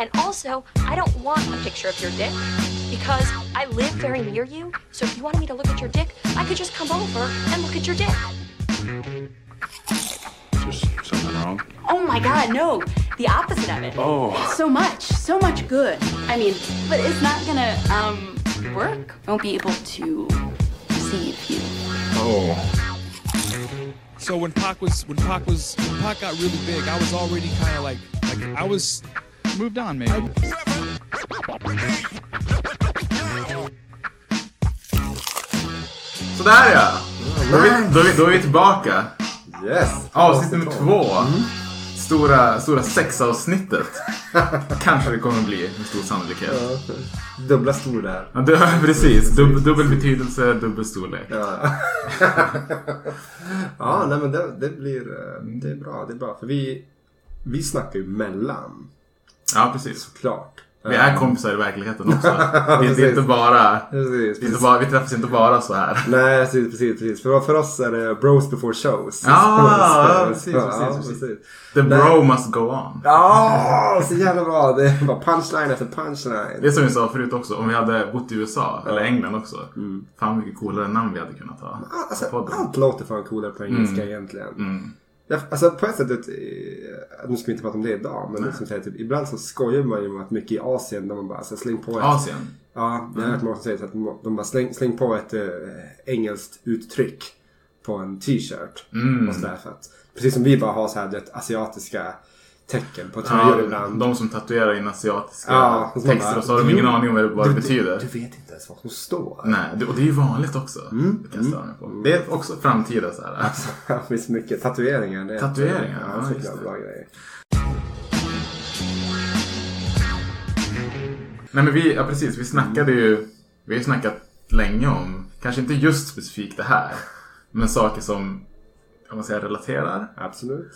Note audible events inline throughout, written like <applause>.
And also, I don't want a picture of your dick because I live very near you. So if you wanted me to look at your dick, I could just come over and look at your dick. Just something wrong? Oh my god, no. The opposite of it. Oh. So much, so much good. I mean, but it's not gonna um work. I won't be able to receive you. Oh. So when Pac was when Pac was when Pac got really big, I was already kind of like like I was moved on maybe. Sådär ja! Då är, vi, då, är vi, då är vi tillbaka. Yes! Avsnitt nummer två. Stora, stora sexavsnittet. <laughs> Kanske det kommer att bli med stor sannolikhet. Dubbla stolar. Ja, det, <laughs> precis. Dub, dubbel betydelse, dubbel storlek. Ja, <laughs> ja nej, men det, det blir eh, det är bra. Det är bra. För vi, vi snackar ju mellan. Ja, precis. Klart. Vi är kompisar i verkligheten <laughs> också. Det, det är Precis. inte bara... Precis, är inte bara vi träffas inte bara så här. Nej, precis, precis, precis. För, för oss är det bros before shows. Så- <laughs> precis, ja, precis, precis. The bro must go on. Ja, så jävla bra. Det bara punchline efter punchline. Det är som vi sa förut också, om vi hade bott i USA, eller England också. Mm. Fan vilket coolare namn vi hade kunnat ha. Alltså, allt låter fan coolare på engelska Mm. egentligen. Mm. Alltså på ett sätt, eh, nu ska vi inte prata om det idag, men liksom, så här, typ, ibland så skojar man ju om att mycket i Asien där man bara alltså, släng på ett... Asien? Ja, jag har hört många som säger så att de bara släng, släng på ett äh, engelskt uttryck på en t-shirt. Mm. Och sådär, för att, precis som vi bara har så här, det asiatiska tecken på tröjor Ja, ibland. de som tatuerar in asiatiska Ja, texter bara, och så har de ingen aning om vad det, du- betyder. Du vet inte ens vad som står. Nej, och det är ju vanligt också. Mm. Det, kan mig på. det är också framtida så här. <laughs> Det finns mycket tatueringar. Det är Tatueringar, Ja, ja, så just det. bra grejer. Nej men vi, ja precis, vi snackade ju, vi har ju snackat länge om, kanske inte just specifikt det här, men saker som, kan man säga, relaterar. Absolut.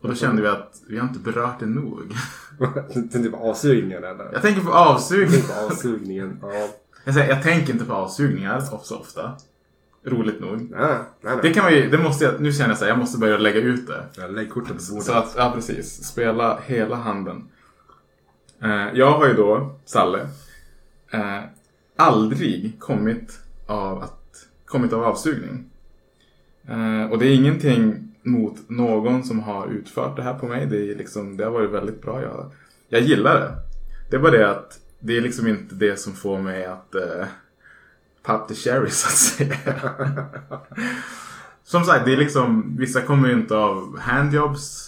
Och då kände vi att vi har inte berört det nog. <laughs> Det är typ avsugningen eller? Jag tänker på avsugning. Jag tänker på avsugningen. Ja. Jag, säger, jag tänker inte på avsugningar så ofta. Roligt nog. Nej, nej, nej. Det kan man ju, det måste jag, nu känner jag så här, jag måste börja lägga ut det. Jag lägger korten på bordet. Så att, ja precis. Spela hela handen. Eh, jag har ju då, Salle, eh, aldrig kommit av, att, kommit av avsugning. Eh, och det är ingenting mot någon som har utfört det här på mig. Det, är liksom, det har varit väldigt bra. Jag, jag gillar det. Det är bara det att det är liksom inte det som får mig att eh, pop the cherry <laughs> så att säga. Som sagt, det är liksom, vissa kommer ju inte av handjobs.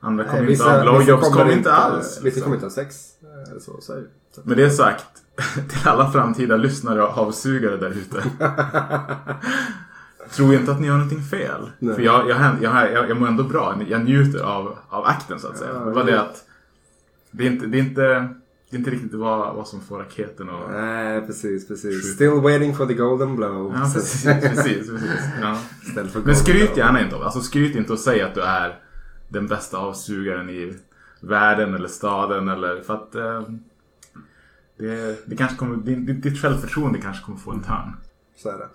Andra kommer inte av blowjobs, kommer inte alls. Vissa liksom. kommer inte av sex. eh, Så, så. Så. Med det sagt, <laughs> till alla framtida lyssnare och avsugare där ute. <laughs> Tror inte att ni gör någonting fel. Nej. För jag, jag, jag, jag, jag mår ändå bra. Jag njuter av, av akten så att säga. Ja, ja. det att det är inte, det är inte, det är inte riktigt vad, vad som får raketen och... Nej, precis, precis. Still waiting for the golden blow. Ja, precis. precis, precis ja. Men skryt blow. gärna inte av Alltså skryt inte och säg att du är den bästa avsugaren i världen eller staden eller för att eh, det, det kanske kommer, ditt, ditt självförtroende kanske kommer få en törn. Så är det.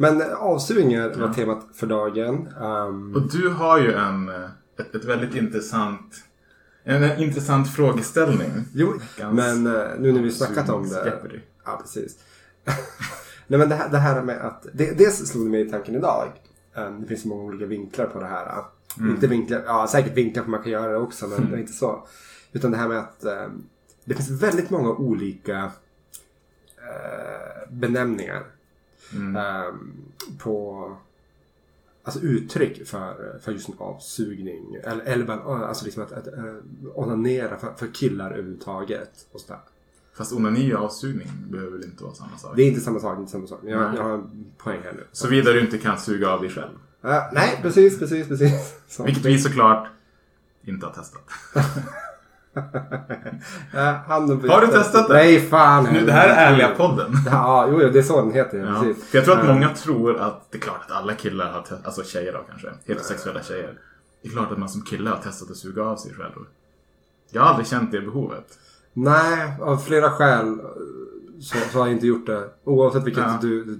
Men eh, avsugningar var temat för dagen. Um, Och du har ju en, eh, ett, ett väldigt intressant en, en intressant frågeställning. jo, Veckans men eh, nu när vi snackat om det. Ja, precis. <laughs> Nej, men det här, det här med att... Det, dels slog det mig i tanken idag. Um, det finns så många olika vinklar på det här. Mm. Inte vinklar, ja säkert vinklar för man kan göra det också, men det är inte så. Utan det här med att um, det finns väldigt många olika eh, benämningar. Mm. ehm, på alltså uttryck för, för just en avsugning. Eller, eller bara, alltså liksom att, att uh, onanera för, för killar överhuvudtaget. Och sådär. Fast onani och avsugning behöver väl inte vara samma sak. Det är inte samma sak. Inte samma sak. Jag, jag har en poäng här nu. Såvida du inte kan suga av dig själv. Ja, nej, precis, precis, precis. Så. Vilket vi såklart inte har testat. <laughs> <laughs> Har du testat det? Nej, fan. Nu, det här är ärliga podden. <laughs> Ja, jo, det är så den heter. Ja. Precis. För jag tror att Ja. många tror att det är klart att alla killar har testat, alltså tjejer då kanske, heterosexuella tjejer. Det är klart att man som kille har testat att suga av sig själv. Jag har aldrig känt det behovet. Nej, av flera skäl så, så har jag inte gjort det. Oavsett vilket Ja. du, du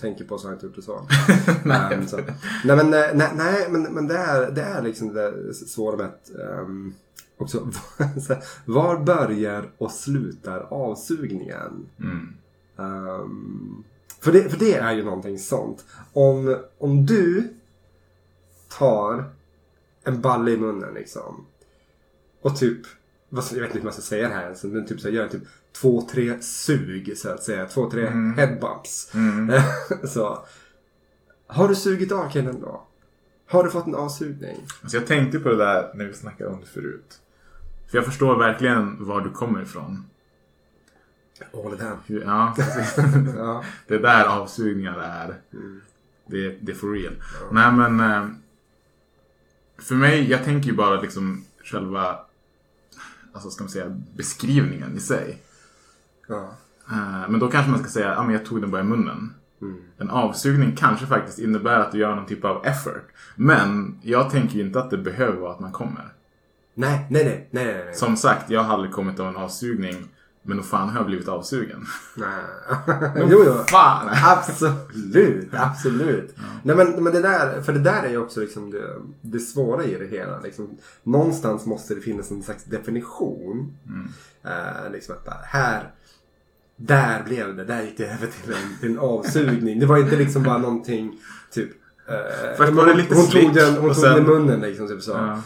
tänker på så har jag inte gjort det så. <laughs> Nej. Ehm, så. Nej, men, eh, nej, nej men, men det, är, det är liksom det svåra med att ehm, också, <laughs> var börjar och slutar avsugningen? Mm. Ehm, för, det, för det är ju någonting sånt. Om, om du tar en balle i munnen liksom. Och typ, jag vet inte hur man ska säga det här men typ så gör typ två, tre sug så att säga. Två, tre headbumps. <laughs> så. Har du sugit av killen då? Har du fått en avsugning? Alltså jag tänkte på det där när vi snackade om det förut. För jag förstår verkligen var du kommer ifrån. All. Hur- Ja. <laughs> Ja. det är där avsugningar är. Det, det är for real. Nej men. eh, För mig, jag tänker ju bara liksom själva, alltså ska man säga, beskrivningen i sig. Ja. Eh, Men då kanske man ska säga, ja men jag tog den bara i munnen. En avsugning kanske faktiskt innebär att du gör någon typ av effort. Men jag tänker ju inte att det behöver vara att man kommer. Nej, nej, nej, nej, nej, nej. Som sagt, jag har aldrig kommit av en avsugning. Men nog fan har jag blivit avsugen. nej. jo, jo. Fan! Absolut, absolut. Nej men, men det där, för det där är ju också liksom det, det svåra i det hela. Liksom, någonstans måste det finnas en slags definition. Eh, liksom att här, där blev det, där gick det över till en, till en avsugning. Det var inte liksom bara någonting typ eh, Först var det lite hon slick, tog den, hon tog sen- den i munnen liksom. Typ så. Ja.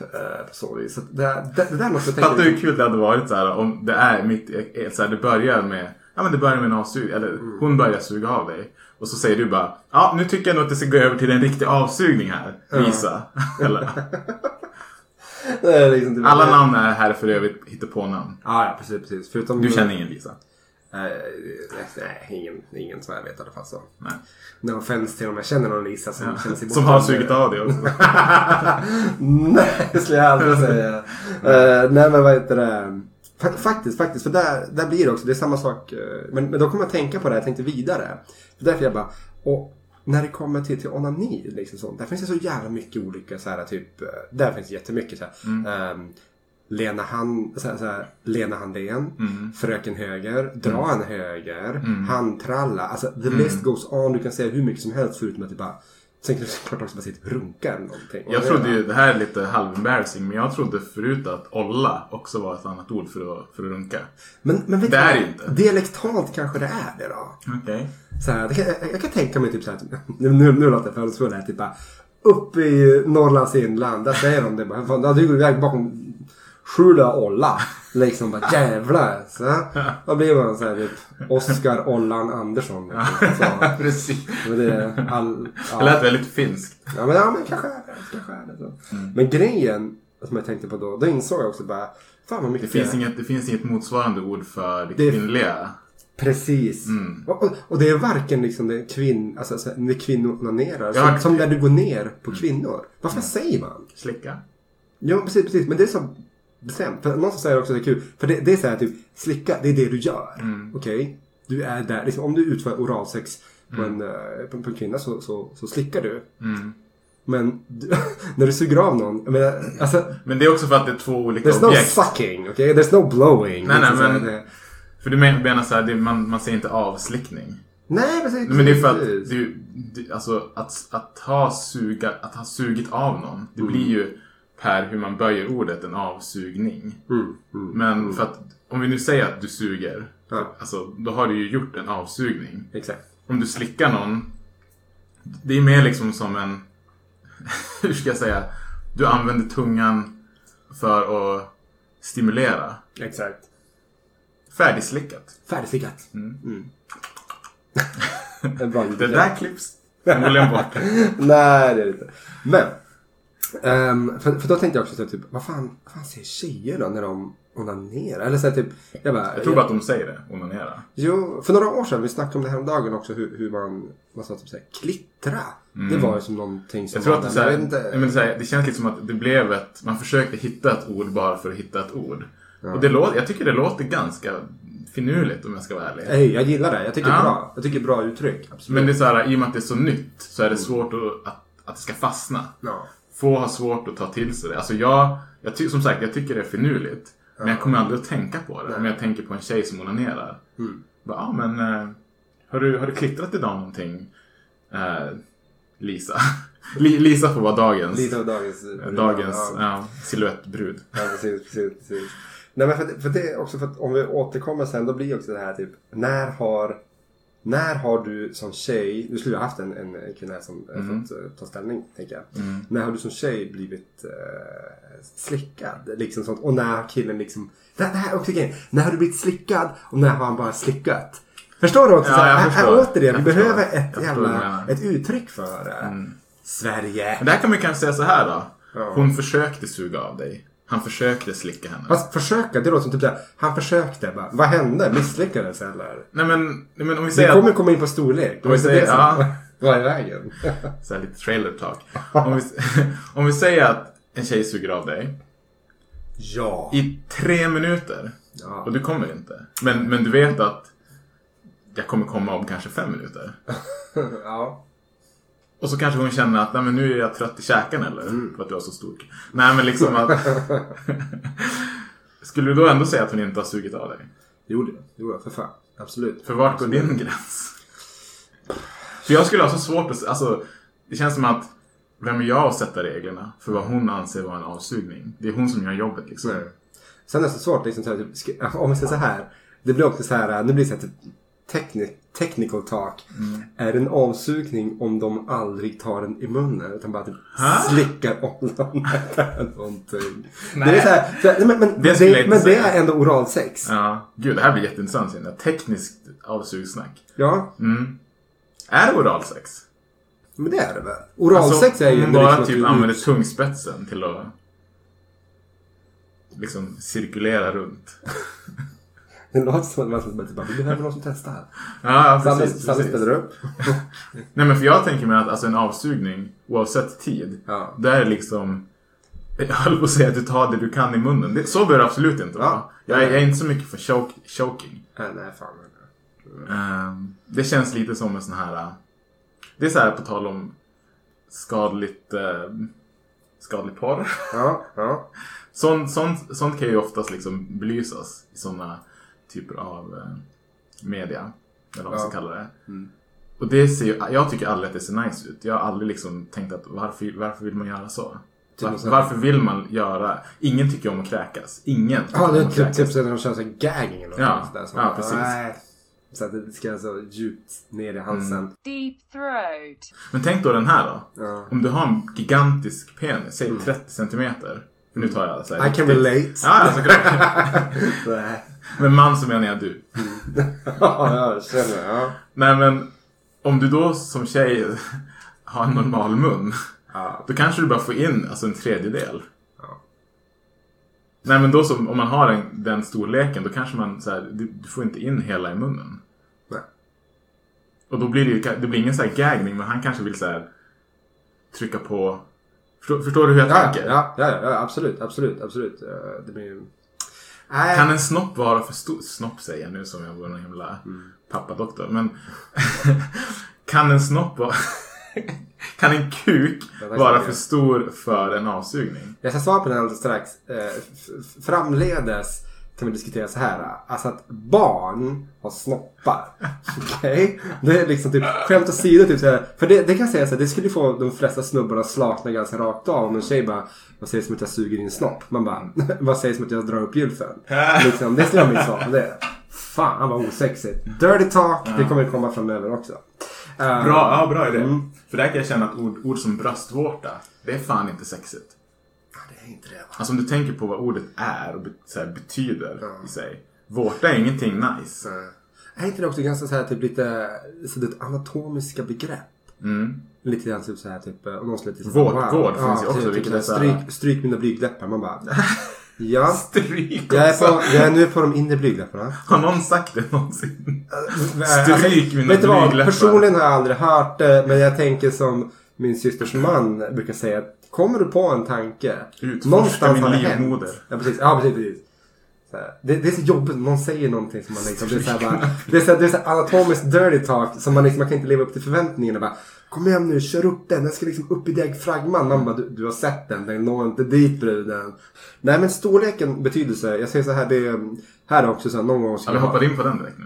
Eh, på så det, det, det där måste jag tänka Fattar hur kul det hade varit så här, om det är mitt i- så här, det börjar med Ja men det börjar med avsug eller Mm. hon börjar suga av dig. Och så säger du bara Ja nu tycker jag nog att det ska gå över till en riktig avsugning här. Lisa. <laughs> eller, Det är liksom typ- alla namn är här för övrigt hittepånamn. Ja, ja, precis, precis. Förutom... Du känner ingen Lisa? Eh, nej, ingen, ingen som jag vet i alla fall så. Nej. No offense till om jag känner någon Lisa som känner sig Som har sugit av dig också. <laughs> nej, det skulle jag aldrig säga. Eh, nej, men vad heter det? Fa- Faktiskt, faktiskt. För där, där blir det också, det är samma sak. eh, Men, men då kommer jag tänka på det, jag tänkte vidare. För därför jag bara, och när det kommer till, till onani, liksom sånt, där finns det så jävla mycket olika så här, typ, där finns det jättemycket så här. ehm, Lena, hand, så här, så här, Lena Handén, Fröken Höger, Dra en höger, Handtralla. Alltså the list goes on. Du kan säga hur mycket som helst förutom att det bara... Sen kan du såklart också bara säga typ runka eller någonting. Jag trodde ju, det här är lite halv-embarrassing, men jag trodde förut att olla också var ett annat ord för att, för att runka. Men, men vet Det du är inte. Dialektalt kanske det är det då. Okej. Så här, det kan, jag, jag kan tänka mig typ så här, typ, <laughs> nu, nu, nu låter jag fördomsfull här, typ bara uppe i Norrlands inland, där säger de det bara. Fan, du går iväg bakom Skjula Olla. <laughs> Liksom bara jävlar. Så, då blir man så här typ Oskar Ollan Andersson. Liksom, <laughs> så. Precis. Och det är all, Det lät väldigt finskt. Ja men, ja, men kanske är det. Kanske är det så. Men grejen som jag tänkte på då, då insåg jag också bara, fan vad Det mycket. finns, inget, det finns inget motsvarande ord för det Det- kvinnliga. Precis. Mm. Och, och, och det är varken liksom det kvinn, alltså, alltså, när kvinnor onanerar, som, som när du går ner på kvinnor. Varför säger man? Slicka. Ja precis, precis. Men det är så bestämt. För någonstans är det också det kul. För det, det är så här typ, slicka, det är det du gör. Mm. Okej? Du är där. Liksom, om du utför oralsex på, en, eh, på, på en kvinna så, så, så slickar du. Mm. Men du, <laughs> när du suger av någon, menar, alltså, Men det är också för att det är två olika there's no objekt. sucking, okej? There's no blowing. Nej, nej, Liksom men- det- För du men- menar så här, det, man, man säger inte avslickning. Nej, precis. Men det är för att du, du, alltså, att, att, ha suga, att ha sugit av någon. Det Mm. blir ju per hur man böjer ordet en avsugning. Mm, mm. Men för att om vi nu säger att du suger. Ja. Alltså, då har du ju gjort en avsugning. Exakt. Om du slickar någon. Det är mer liksom som en... <laughs> hur ska jag säga? Du använder tungan för att stimulera. Exakt. Färdigslickat. Färdigslickat. Mm. <laughs> Bra Det där klipps förmodligen bort. <laughs> Nej, det är det inte. Men. Ehm, för, för då tänkte jag också så här, typ, vad fan, vad fan säger tjejer då när de onanerar? Eller så här, typ, jag bara. Jag tror bara att de säger det. Onanera. Jo, för några år sedan, vi snackade om det här om dagen också, hur, hur man, man sa typ såhär, klittra. Det var ju som någonting som Mm. Jag tror att det, så här, inte. menar så här, det känns lite som att det blev ett... Man försökte hitta ett ord bara för att hitta ett ord. Och det låter, jag tycker det låter ganska finurligt om jag ska vara ärlig. Hej, jag gillar det. Jag tycker det Ja. är bra. Jag tycker det är bra uttryck. Absolut. Men det är så här, i och med att det är så nytt så är det svårt att, att, att det ska fastna. Ja. Få har svårt att ta till sig det. Alltså jag, jag ty, som sagt, jag tycker det är finurligt. Men jag kommer aldrig att tänka på det. Om jag tänker på en tjej som onanerar. Mm. Bara, Ja, men eh, har, du, har du klittrat idag någonting? Eh, Lisa. <laughs> Li- Lisa får vara dagens, Lite av dagens... dagens Ja. ja, siluettbrud. Ja, precis, precis, precis. Nej, men för, för det också för att om vi återkommer sen, då blir också det här typ, när har, när har du som tjej, du skulle ha haft en, en kvinna som eh, Mm. fått eh, ta ställning, tänker jag. När har du som tjej blivit eh, slickad? Liksom sånt. Och när har killen liksom, det, det här är också grejen, när har du blivit slickad och när har han bara slickat? Förstår du också? Ja, så här, jag förstår. här återigen, vi behöver ett Jag jävla, ett uttryck för det. Sverige. Men där kan man kanske säga så här då. Ja. Hon försökte suga av dig. Han försökte slicka henne. Fast försöka, det låter som typ såhär, han försökte bara. Vad hände? Misslyckades eller? Nej men, nej, men om vi Vi säger kommer att... komma in på storlek. Om vi säger- det som ja. <laughs> var i vägen. <laughs> Så här lite trailer talk. Om vi, <laughs> om vi säger att en tjej suger av dig Ja. i tre minuter. Ja. Och du kommer inte. Men, men du vet att jag kommer komma om kanske fem minuter. ja. Och så kanske hon känner att Nej, men nu är jag trött i käken eller? Mm. För att du har så stor Nej men liksom att... <laughs> Skulle du då ändå säga att hon inte har sugit av dig? Gjorde jag. Gjorde jag, för fan. Absolut. För vart går din gräns? För jag skulle ha så svårt att... Alltså, det känns som att... Vem är jag att sätta reglerna för vad hon anser vara en avsugning? Det är hon som gör jobbet liksom. Nej. Sen är det så svårt, liksom, så här, typ, om vi säger så här. Det blir också så här, nu blir det så här typ techni- technical talk. Mm. Är en avsugning om de aldrig tar den i munnen? Utan bara typ slickar ollonet eller någonting. Det är så här, så här, men, men, Det det, men det är ändå oralsex. Ja. Gud, det här blir jätteintressant. Jag. Tekniskt avsugsnack. Ja, Mm. Är det oralsex? men det är det väl? Oralsex är ju Alltså, Om man bara liksom typ använder tungspetsen till att liksom cirkulera runt. <laughs> <laughs> Det låter som att man ska bara, typ vi behöver någon som testar. Ja, ja precis. Precis. ställer upp. <laughs> Nej men för jag tänker mig att alltså, en avsugning, oavsett tid, Ja. där är liksom jag höll på att säga att du tar det du kan i munnen. Det, så bör det absolut inte vara. Ja. Jag, är- jag är inte så mycket för choke, choking. Nej, nej, fan. Ehm, det känns lite som en sån här... äh, Det är så här på tal om skadligt... Uh, skadlig porr. Ja, ja. <laughs> Sånt, sånt, sånt kan ju oftast liksom belysas i såna typer av eh, media. Eller vad man ska kalla det. Och det ser ju, jag tycker aldrig att det ser nice ut. Jag har aldrig liksom tänkt att varför, varför vill man göra så? Var, något sånt. varför vill man göra? Ingen tycker om att kräkas. Ingen tycker det är att typ, kräkas. typ så när de kör så här gagging eller Ja, något sådär. Så ja, man- precis. Nej. Så att det ska så djupt ner i halsen. Mm. Deep throat. Men tänk då den här då. Ja. Om du har en gigantisk penis, säg 30 centimeter. Nu tar jag så här. I can relate. Ja, ja, såklart. <laughs> Men man så menar jag du. <laughs> ja, jag känner. Ja. Nej men om du då som tjej <laughs> har en normal mun. Ja. Då kanske du bara får in alltså, en tredjedel. Nej men då som, om man har en, den storleken då kanske man så här, du, du får inte in hela i munnen. Nej. Och då blir det det blir ingen så här gaggning men han kanske vill så här trycka på. Förstår, förstår du hur jag Ja, tänker? ja, ja, ja, absolut, absolut, absolut. Eh, Det blir ju... Nej. Kan en snopp vara för stor? Snopp säger jag nu som jag vore någon himla Mm. pappadoktor. Men <laughs> kan en snopp vara... <laughs> kan en kuk vara för stor för en avsugning? Jag ska svara på den alldeles strax. Eh, Framledes kan vi diskutera så här. Alltså att barn har snoppar. <laughs> Okej? Det är liksom typ skämt åsido. Typ, så här. För det, det kan jag säga så här, det skulle få de flesta snubbarna att slakna ganska rakt av. Om en tjej bara, vad sägs som att jag suger en snopp? Man bara, <laughs> vad sägs som att jag drar upp gylfen? <laughs> liksom, det skulle vara mitt svar på det. Fan vad osexigt. Dirty talk, det kommer komma framöver också. Eh, Bra, ja, bra idé. Mm. För där kan jag känna att ord, ord som bröstvårta, det är fan inte sexigt. Det är inte det va? Alltså om du tänker på vad ordet är och så betyder i sig. Vårta är ingenting nice. Är inte det också ganska så här typ lite så det anatomiska begrepp? Mm. Lite grann typ så här typ om någon skulle vård finns ju också, Typ, vilket typ så här- stryk, stryk mina blygdläppar. Man bara <laughs> Ja. Stryk Jag är, på, jag är nu på de inre blygdläpparna. Har någon sagt det någonsin? Alltså, Stryk mina Vet du vad? blygdläppar. Personligen har jag aldrig hört det. Men jag tänker som min systers man brukar säga. att Kommer du på en tanke. Utforska min livmoder. Ja precis. Ja, precis, Det, det är så jobbigt när någon säger någonting som man liksom, det är så bara, det är så, det är så anatomiskt dirty talk som man liksom, man kan inte leva upp till förväntningarna bara. Kom igen nu, kör upp den, den ska liksom upp i diagfragman. Man bara, du, du har sett den, den når inte dit bruden. Nej men storleken, betydelse, jag säger så här, det är, här är också så här, någon gång Ja, ska vi jag ha- hoppade in på den direkt nu.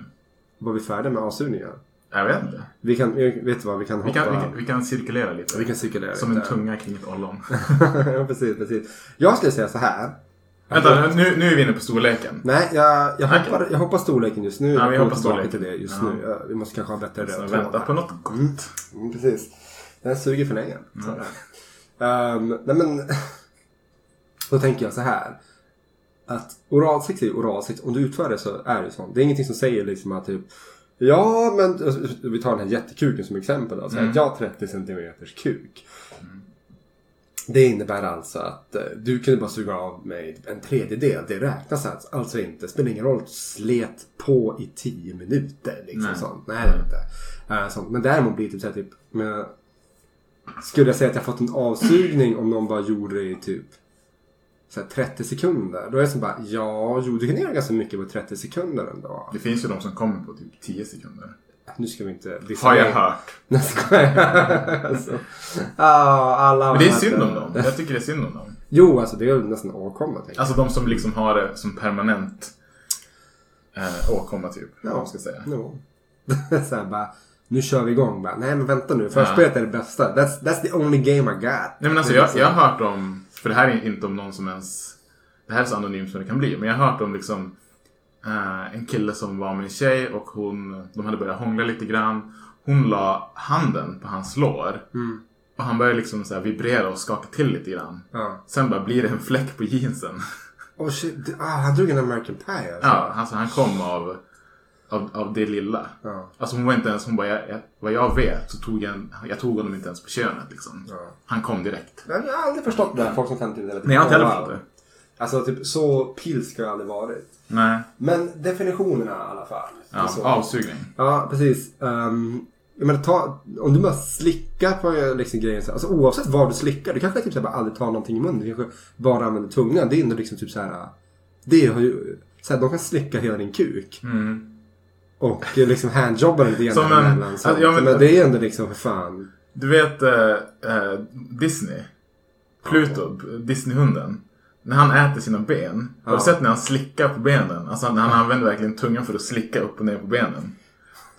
var vi färdiga med avsugningar? Jag vet inte. Vi kan, vet du vad, vi kan hoppa. Vi kan, vi kan, vi kan cirkulera lite. Vi kan cirkulera Som lite. en tunga kring ett ollon. <laughs> ja, precis, precis. Jag skulle säga så här. Vänta, nu, nu är vi inne på storleken. Nej, jag, jag, hoppar, jag hoppar storleken just nu. Ja, jag vi hoppar storleken. till det just Ja. nu. Vi måste kanske ha bättre röd vänta tråd på här. något gott. Mm, precis. Den suger för länge. Det. Um, nej men, <laughs> då tänker jag så här. Att oralsex är oralsex. Om du utför det så är det så. Det är ingenting som säger liksom att typ Ja men vi tar den här jättekuken som exempel. Alltså, Mm. jag har 30 centimeters kuk. Det innebär alltså att eh, du kunde bara suga av mig en tredjedel. Det räknas alltså, alltså inte. Spelar ingen roll. Slet på i 10 minuter. Liksom Nej. sånt. Nej det inte. Eh, sånt. Men däremot blir det typ så här, typ. Skulle jag säga att jag fått en avsugning om någon bara gjorde det i typ så här 30 sekunder. Då är det som bara, ja, jo du kan göra ganska mycket på 30 sekunder ändå. Det finns ju de som kommer på typ 10 sekunder. Nu ska vi inte... Har jag hört. Nej, alltså, ja, alla Men det är synd om dem. Jag tycker det är synd om dem. Jo, alltså det är nästan åkomma. Alltså de som liksom har det som permanent eh, åkomma typ. Ja. Vad man ska säga. Jo. <laughs> så här bara, nu kör vi igång bara. Nej men vänta nu, förspelet är det bästa. That's, that's the only game I got. Nej men alltså jag, liksom- jag har hört om, för det här är inte om någon som ens, det här är så anonymt som det kan bli. Men jag har hört om liksom eh, en kille som var med en tjej och hon, de hade börjat hångla lite grann. Hon la handen på hans lår. Mm. Och han började liksom så vibrera och skaka till lite grann. Ja. Sen bara blir det en fläck på jeansen. Oh shit, ah, han drog en American Pie alltså. Ja, alltså han kom av, av, av det lilla. Ja. Alltså hon var inte ens, hon bara, jag, jag, vad jag vet så tog jag, jag tog honom inte ens på könet liksom. Ja. Han kom direkt. Men Jag har aldrig förstått det här. Folk som kan typ det. Nej, jag har inte heller förstått det. Alltså typ så pilsk har jag aldrig varit. Nej. Men definitionerna i alla fall. Ja, så. avsugning. Ja, precis. Um, jag menar, ta, om du bara slickar på liksom grejen. så- Alltså oavsett vad du slickar. Du kanske typ så här, bara aldrig tar någonting i munnen. Du kanske bara använder tungan. Det är ändå liksom typ så här. Det har ju, så här, de kan slicka hela din kuk. Mm. Och liksom handjobba den lite grann så. alltså, ja, men- men, det är ändå liksom för fan. Du vet eh, eh, Disney? Pluto, Disneyhunden. När han äter sina ben. Har Ja. du sett när han slickar på benen? Alltså när han använder verkligen tungan för att slicka upp och ner på benen.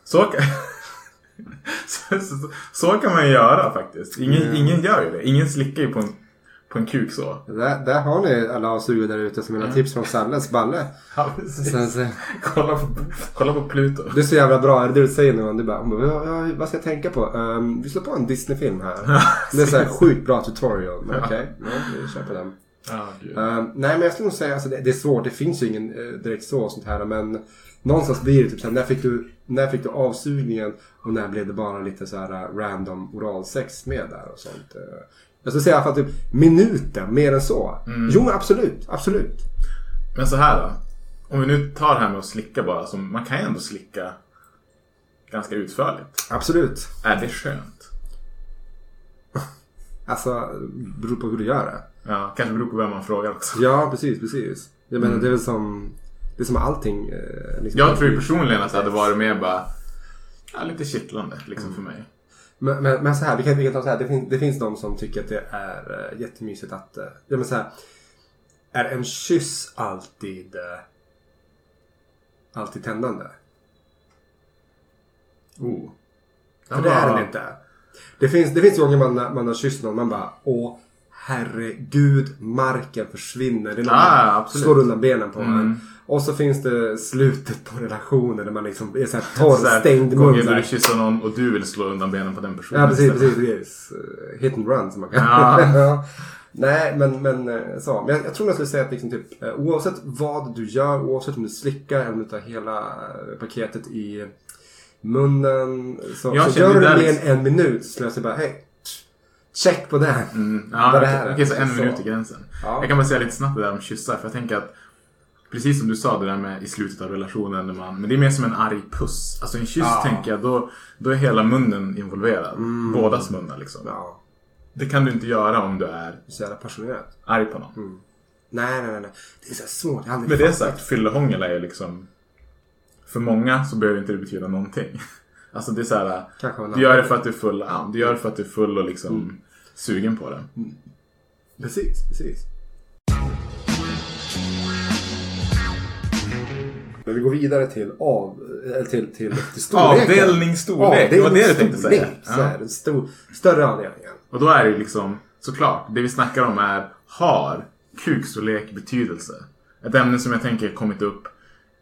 Så kan, <laughs> så, så, så kan man göra faktiskt. Ingen, Mm. ingen gör ju det. Ingen slickar ju på en, på en kuk så. Där, där har ni alla avsugare där ute som vill ha tips från Salles balle. Ja, precis. Sen, så, kolla, på, kolla på Pluto. det är så jävla bra. Är det det du säger nu? Du bara, hon bara ja, ja, vad ska jag tänka på? Um, vi slår på en Disney-film här. det är så här <laughs> sjukt bra tutorial. Okej, ja, vi kör på den. Ja, gud. Um, nej men jag skulle nog säga, alltså, det, det är svårt. Det finns ju ingen eh, direkt så sånt här. Men någonstans blir det typ såhär, när fick du, när fick du avsugningen och när blev det bara lite så här uh, random oralsex med där och sånt. Jag skulle säga i alla fall typ minuten, mer än så. Jo men absolut, absolut. Men så här då. Om vi nu tar det här med att slicka bara. Så man kan ju ändå slicka ganska utförligt. Absolut. Är det skönt? <laughs> Alltså, beror på hur du gör det. Ja, kanske beror på vem man frågar också. Ja, precis, precis. Jag menar, det är väl som, det är som allting. Eh, liksom. Jag tror ju personligen att det hade varit mer bara ja, lite kittlande liksom för mig. Men, men, men så här, vi kan, vi kan ta så här. Det, finns, det finns de som tycker att det är uh, jättemysigt att... Uh, ja, men så här, är en kyss alltid... Uh, alltid tändande? Oh. För det är den inte. Det finns, det finns gånger man, man har kysst någon man bara Åh herregud, marken försvinner. Det är när Ah, man absolut. slår undan benen på Mm. en. Och så finns det slutet på relationen där man liksom är så här Så mun. gånger så du kysser någon och du vill slå undan benen på den personen. Ja, precis, precis, precis. Eh, Hit and run som man kan Ja. <laughs> ja. Nej, men, men eh, så. Men jag, jag tror jag skulle säga att liksom typ, eh, oavsett vad du gör, oavsett om du slickar eller om du tar hela paketet i munnen. Så, Jag så gör du det mer liksom- än en minut så skulle jag säga bara, hej, check på det. Mm, ja, det här är. okej, så en minut i gränsen. Ja. Jag kan bara säga lite snabbt det där om kyssar. För jag tänker att Precis som du sa det där med i slutet av relationen. När man, men det är mer som en arg puss. Alltså en kyss Ja. tänker jag, då, då är hela munnen involverad. Bådas munnar liksom. Ja, Det kan du inte göra om du är så jävla passionerad. arg på någon. Nej, nej, nej, nej. Det är så svårt. Jag Med det sagt, fyllehångel är ju liksom... För många så behöver inte det betyda någonting. <laughs> Alltså det är så här, Du gör det för att du är full, ja, du gör det för att du är full och liksom Mm. sugen på det. Precis, precis. Men vi går vidare till av... Eller till, till, till storleken. Avdelningsstorlek, det var det du tänkte säga. Så Ja. är det. Stor, större avdelningen. Och då är det ju liksom, såklart, det vi snackar om är, har kukstorlek betydelse? Ett ämne som jag tänker kommit upp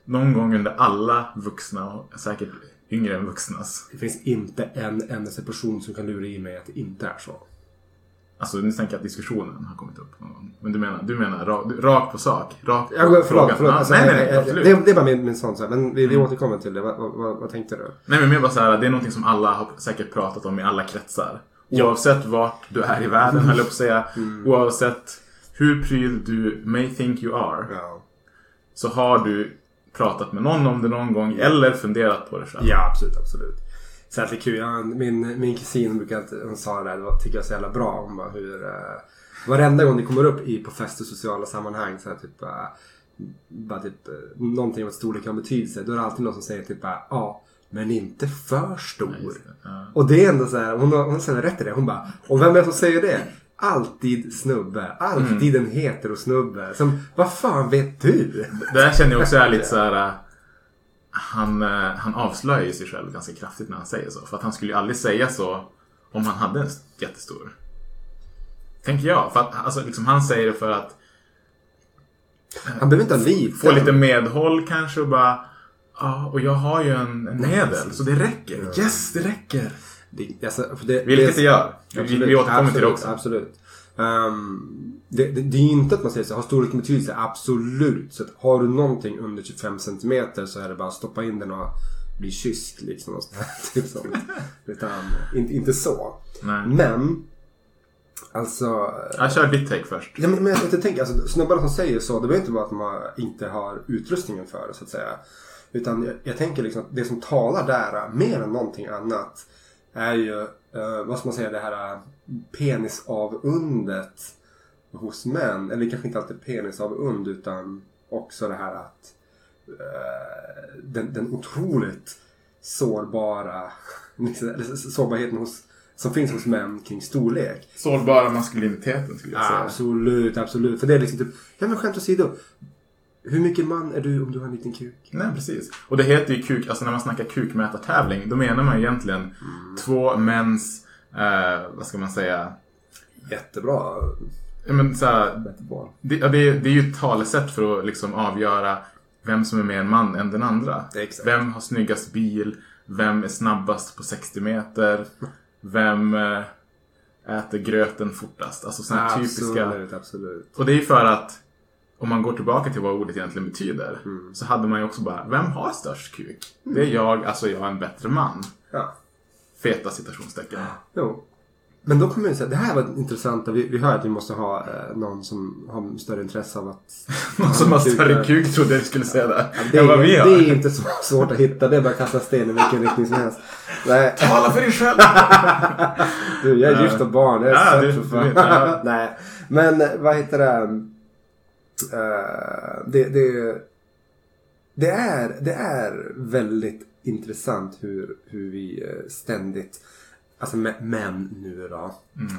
någon gång under alla vuxna och säkert yngre än vuxnas. Det finns inte en endaste person som kan lura i mig att det inte är så. Alltså nu tänker jag att diskussionen har kommit upp. Men du menar, du menar rakt på sak? Rakt går, förlåt, frågan. förlåt. Ja, Alltså, nej, nej, nej, absolut. det, det är bara min, min sån så här, Men vi, vi återkommer till det. Vad, vad, vad, vad tänkte du? Nej men mer bara så här, det är någonting som alla har säkert pratat om i alla kretsar. Oavsett vart du är i världen, höll jag på att säga. Mm. Oavsett hur pryl du may think you are. Ja. Så har du pratat med någon om det någon gång eller funderat på det själv. Ja, absolut, absolut. Så är kul. Jag, min, min kusin brukar alltid, hon sa det där, det tycker jag är så jävla bra. Hon bara hur... Uh, varenda gång det kommer upp i, på fest och sociala sammanhang så här, typ... Uh, bara typ uh, någonting om att storlek har betydelse. Då är det alltid någon som säger typ bara, ja, men inte för stor. just det. Och det är ändå så här, hon har, hon har här rätt i det. Hon bara, och vem är det som säger det? Alltid snubbe. Alltid en heterosnubbe. Som, vad fan vet du? Det där känner jag också är lite så här. Han, äh, han avslöjar ju sig själv ganska kraftigt när han säger så. För att han skulle ju aldrig säga så om han hade en jättestor. Tänker jag. För att alltså, liksom, han säger det för att Han behöver inte ha lite. få lite medhåll kanske och bara Ja, och jag har ju en, en medel så det räcker. Yes, det räcker. Det, alltså, det, Vilket det gör. Vi, Absolut, vi återkommer till det absolut, också. Absolut. Ehm, det, det, det är ju inte att man säger så, har storleken betydelse? Absolut. Så att har du någonting under 25 cm så är det bara att stoppa in den och bli kysst liksom. Och <laughs> typ sånt. Utan inte, inte så. Nej. Men, alltså. Jag kör ditt take först. Ja, men, men jag, jag tänker, alltså, snubbarna som säger så, det behöver inte vara att man inte har utrustningen för det så att säga. Utan jag, jag tänker liksom att det som talar där, mer än någonting annat, är ju, eh, vad ska man säga, det här eh, penisavundet hos män. Eller kanske inte alltid penisavund utan också det här att eh, den, den otroligt sårbara <laughs> liksom, sårbarheten hos, som finns hos män kring storlek. Sårbara maskuliniteten skulle jag säga. Absolut, absolut. För det är liksom typ, ja men skämt åsido. Hur mycket man är du om du har en liten kuk? Nej, precis. Och det heter ju kuk, alltså när man snackar kukmätartävling, då menar man egentligen Mm. två mäns, eh, vad ska man säga, Jättebra. ja, men så här, Jättebra. det, ja, det, är, det är ju ett talesätt för att liksom avgöra vem som är mer man än den andra. Exakt. Vem har snyggast bil? Vem är snabbast på 60 meter? Vem eh, äter gröten fortast? Alltså sådana typiska... Absolut, absolut. Och det är ju för att om man går tillbaka till vad ordet egentligen betyder. Mm. Så hade man ju också bara, vem har störst kuk? Det är jag, alltså jag är en bättre man. Ja. Feta citationstecken. Jo. Men då kommer jag säga, det här var intressant. Vi, vi hör att vi måste ha eh, någon som har större intresse av att... <laughs> Någon som har Kuk större kuk trodde jag du skulle säga. Det än är, vad vi det har. är inte så <laughs> svårt att hitta. Det är bara att kasta sten i vilken riktning som helst. Nej. Tala för dig själv! <laughs> Du, jag är gift och barn. Jag är Ja, du- för du ja. Nej, men eh, vad heter det? Eh, det, det, det, är, det är väldigt intressant hur, hur vi eh, ständigt, alltså mä- män nu då, Mm.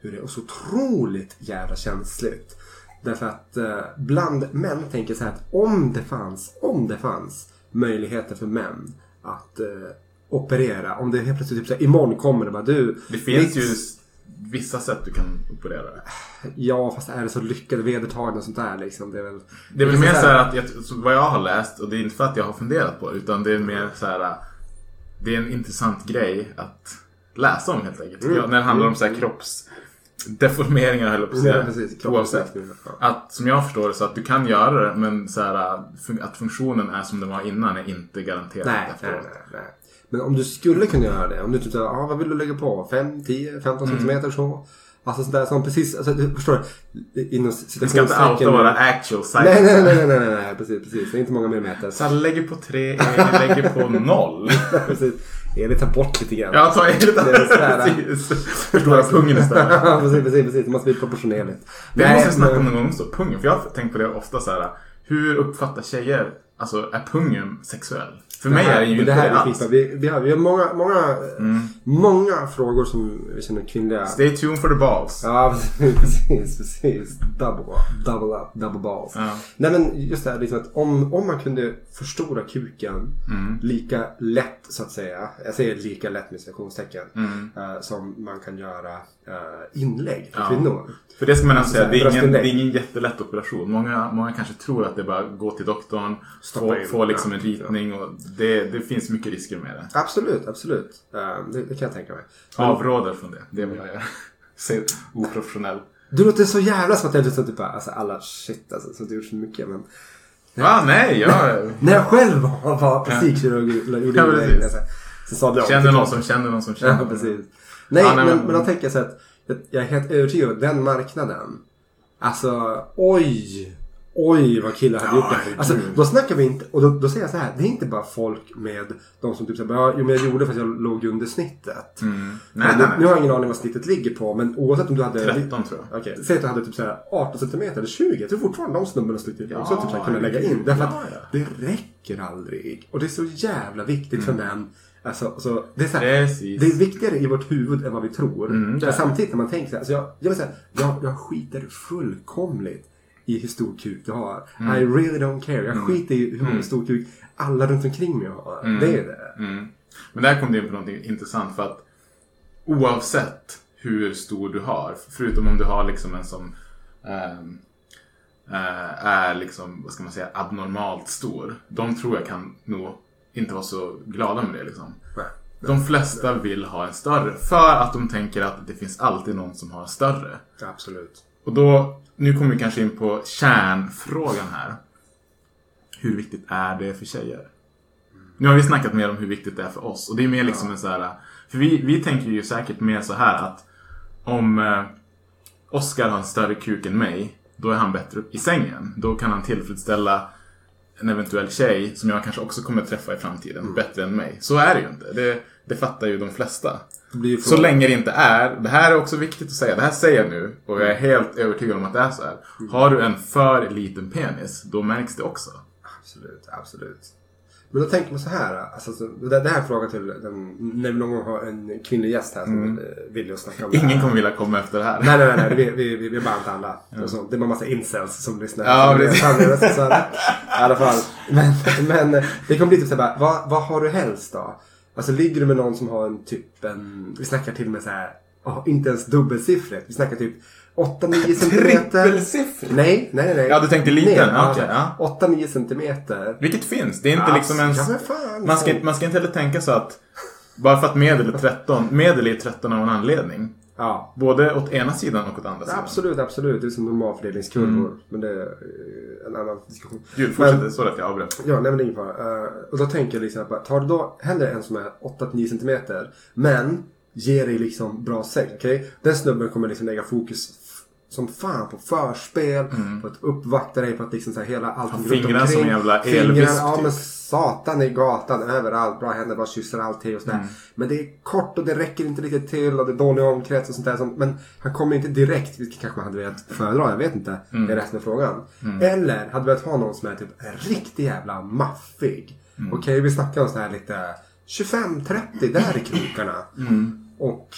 hur det är så otroligt jävla känsligt. Därför att eh, bland män tänker så här att om det fanns, om det fanns möjligheter för män att eh, operera. Om det helt plötsligt typ så här, imorgon kommer det bara du. Det finns mitt- ju vissa sätt du kan operera det. Ja, fast är det så lyckade vedertagna och sånt där liksom? Det är väl... Det är väl mer så här att, jag, vad jag har läst, och det är inte för att jag har funderat på det, utan det är mer så här. Det är en intressant grej att läsa om helt enkelt. Mm. Ja, när det handlar om så här kroppsdeformeringar höll jag på att säga. Ja, precis. Oavsett. Att, som jag förstår det, så att du kan göra det, men så här, fun- att funktionen är som den var innan är inte garanterat Nej, nej, efteråt. nej, nej. Men om du skulle kunna göra det. Om du typ ah, vad vill du lägga på? 5, 10, 15 Mm. centimeter så? Alltså sånt där som precis, alltså, du förstår du? Inom Vi ska inte outa våra actual size. Nej, nej, nej, nej, nej, nej, nej, precis, precis. Det är inte många millimeter. Salle lägger på tre, Elin lägger på noll. <laughs> precis. Elin tar bort lite grann. Tar är så här. precis. Förstora pungen istället. <laughs> Ja, precis, precis, precis. Det måste bli proportionerligt. Det måste snacka om någon gång också. Pungen. För jag har tänkt på det ofta så här. Hur uppfattar tjejer alltså är pungen sexuell? För mig är den ju inte det här det är alls. Vi, vi, har, vi har många, många, många frågor som vi känner kvinnliga. Stay tuned for the balls. Ja, <laughs> precis, precis. Double, double up, double balls. Ja. Nej men just det här liksom att om, om man kunde förstora kuken Mm. lika lätt så att säga. Jag säger lika lätt med citationstecken. Mm. eh, som man kan göra inlägg för Ja. kvinnor. För det ska man alltså säga, det är, ingen, det är ingen jättelätt operation. Många, många kanske tror att det är bara att gå till doktorn, Stoppa få, in. få liksom en ritning och det, det finns mycket risker med det. Absolut, absolut. Eh, det, det kan jag tänka mig. Men Avråder från det, det är vad jag gör. <laughs> Ser oprofessionell. Du låter så jävla som att jag liksom typ bara, alltså alla shit alltså, så du gjort så mycket men. Va? Nej, jag <laughs> När jag själv var, var plastikkirurg och gjorde Ja, det, precis. alltså, så sa jag känner någon som känner någon som känner Ja, precis. Nej, Ja, nej, men, men- då tänker jag så att jag- jag är helt övertygad om att den marknaden. Alltså, oj. Oj vad killar hade Ja, gjort det. herregud. Alltså, då snackar vi inte, och då, då säger jag så här. Det är inte bara folk med de som typ säger ja, jo men jag gjorde för att jag låg under snittet. Mm. Nej, Men nej, nu, har jag ingen aning vad snittet ligger på. Men oavsett om du hade... 13 tror jag. Okej, säg att du hade typ så här 18 cm eller 20. Jag tror fortfarande de snubbarna skulle Ja, typ så här kunna lägga in. Därför att ja, ja. det räcker aldrig. Och det är så jävla viktigt för män. Alltså, så, det, är så här, Mm. Precis. det är viktigare i vårt huvud än vad vi tror. Mm, det är Men samtidigt när man tänker så här, alltså jag, jag vill säga, jag, jag skiter fullkomligt i hur stor kuk du har. Mm. I really don't care. Jag skiter i hur många stor kuk alla runt omkring mig har. Det är det. Mm. Men där kom det in på någonting intressant för att oavsett hur stor du har, förutom om du har liksom en som ehm, eh, är liksom, vad ska man säga, abnormalt stor. De tror jag kan nog inte vara så glada med det liksom. De flesta vill ha en större för att de tänker att det finns alltid någon som har en större. Absolut. Och då, nu kommer vi kanske in på kärnfrågan här. Hur viktigt är det för tjejer? Nu har vi snackat mer om hur viktigt det är för oss. Och det är mer liksom en så här... För vi, vi tänker ju säkert mer så här att om eh, Oscar har en större kuk än mig, då är han bättre i sängen. Då kan han tillfredsställa en eventuell tjej som jag kanske också kommer träffa i framtiden bättre än mig. Så är det ju inte. Det, det fattar ju de flesta. Ju Så länge det inte är, det här är också viktigt att säga, det här säger jag nu och jag är helt övertygad om att det är så här. Har du en för liten penis, då märks det också. Absolut, absolut. Men då tänker man så här. Alltså, så, det, det här är en fråga till den, när vi någon gång har en kvinnlig gäst här som eh, vill ju snacka om det Mm. Ingen här. kommer vilja komma efter det här. Nej, nej, nej. Vi, vi, vi, vi bara inte alla. Så, det är bara massa incels som lyssnar. Ja, Så precis. så här, I alla fall. Men, men eh, det kommer bli typ såhär, vad, vad har du helst då? Alltså ligger du med någon som har en typ en, vi snackar till och med så här, oh, inte ens dubbelsiffrigt. Vi snackar typ 8-9 <laughs> centimeter. Trippelsiffrigt? Nej, nej, nej. Ja, du tänkte liten? Nej, Okej, ja. 8-9 centimeter. Vilket finns. Det är inte Ja, liksom ens... ja, men fan, man, ska, fan. man ska inte heller tänka så att bara för att medel är 13, medel är 13 av en anledning. Ja. Både åt ena sidan och åt andra sidan. Absolut, absolut. Det är som normalfördelningskurvor. Men det är eh, en annan diskussion. Gud, fortsätt. Så att jag avbröt. Ja, nej men det är ingen fara. Eh, och då tänker jag liksom att tar du då hellre en som är 8-9 centimeter men ger dig liksom bra sex, okej? Den snubben kommer liksom lägga fokus som fan på förspel, på att uppvakta dig, på att liksom så här hela allting Ha fingrarna som en jävla elvisp, Ja typ. men satan i gatan, överallt, bra händer, bara kysser alltid och sådär. Mm. Men det är kort och det räcker inte riktigt till och det är dålig omkrets och sånt där. Men han kommer inte direkt, vilket kanske man hade velat föredra, jag vet inte. Mm. Det är resten av frågan. Eller hade velat ha någon som är typ en riktig jävla maffig. Mm. Okej, vi snackar om så här lite 25-30 där i krokarna. Mm. Och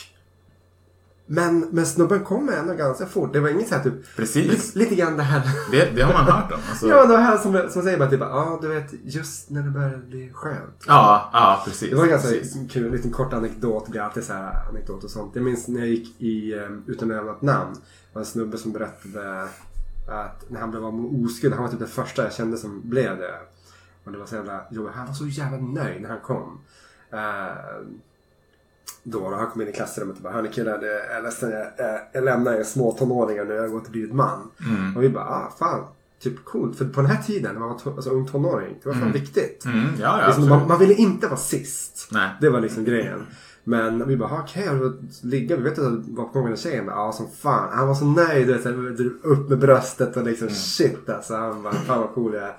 men, men snubben kommer ändå ganska fort. Det var inget så här typ... Precis. Lite, lite grann det här... Det, det har man hört om. Alltså, <laughs> Ja, det här som, som säger bara typ, ja du vet, just när det börjar bli skönt. ja, ja, precis. Det var en ganska precis. kul, en liten kort anekdot. Det blir alltid så här anekdot och sånt. Jag minns när jag gick i um, Utan att ett namn. Det var en snubbe som berättade att när han blev av med oskuld. Han var typ den första jag kände som blev det. Och det var så jävla jobbigt. Han var så jävla nöjd när han kom. Eh, då, han kom in i klassrummet och bara Hörni killar, det är ledsen, jag, jag, jag lämnar er små tonåringar nu. Jag har gått och blivit man. Och vi bara, ah fan. Typ coolt. För på den här tiden, när man var to- alltså, ung tonåring. Det var fan viktigt. Mm, ja, ja, Liksom, man, man ville inte vara sist. Nej. Det var liksom grejen. Men vi bara, "Ha, okej, okay, ligga. Vi vet att det var på gång med en tjej. Men, Ja, som fan. Han var så nöjd. du vet, Upp med bröstet och liksom shit alltså. Han bara, fan vad cool jag är.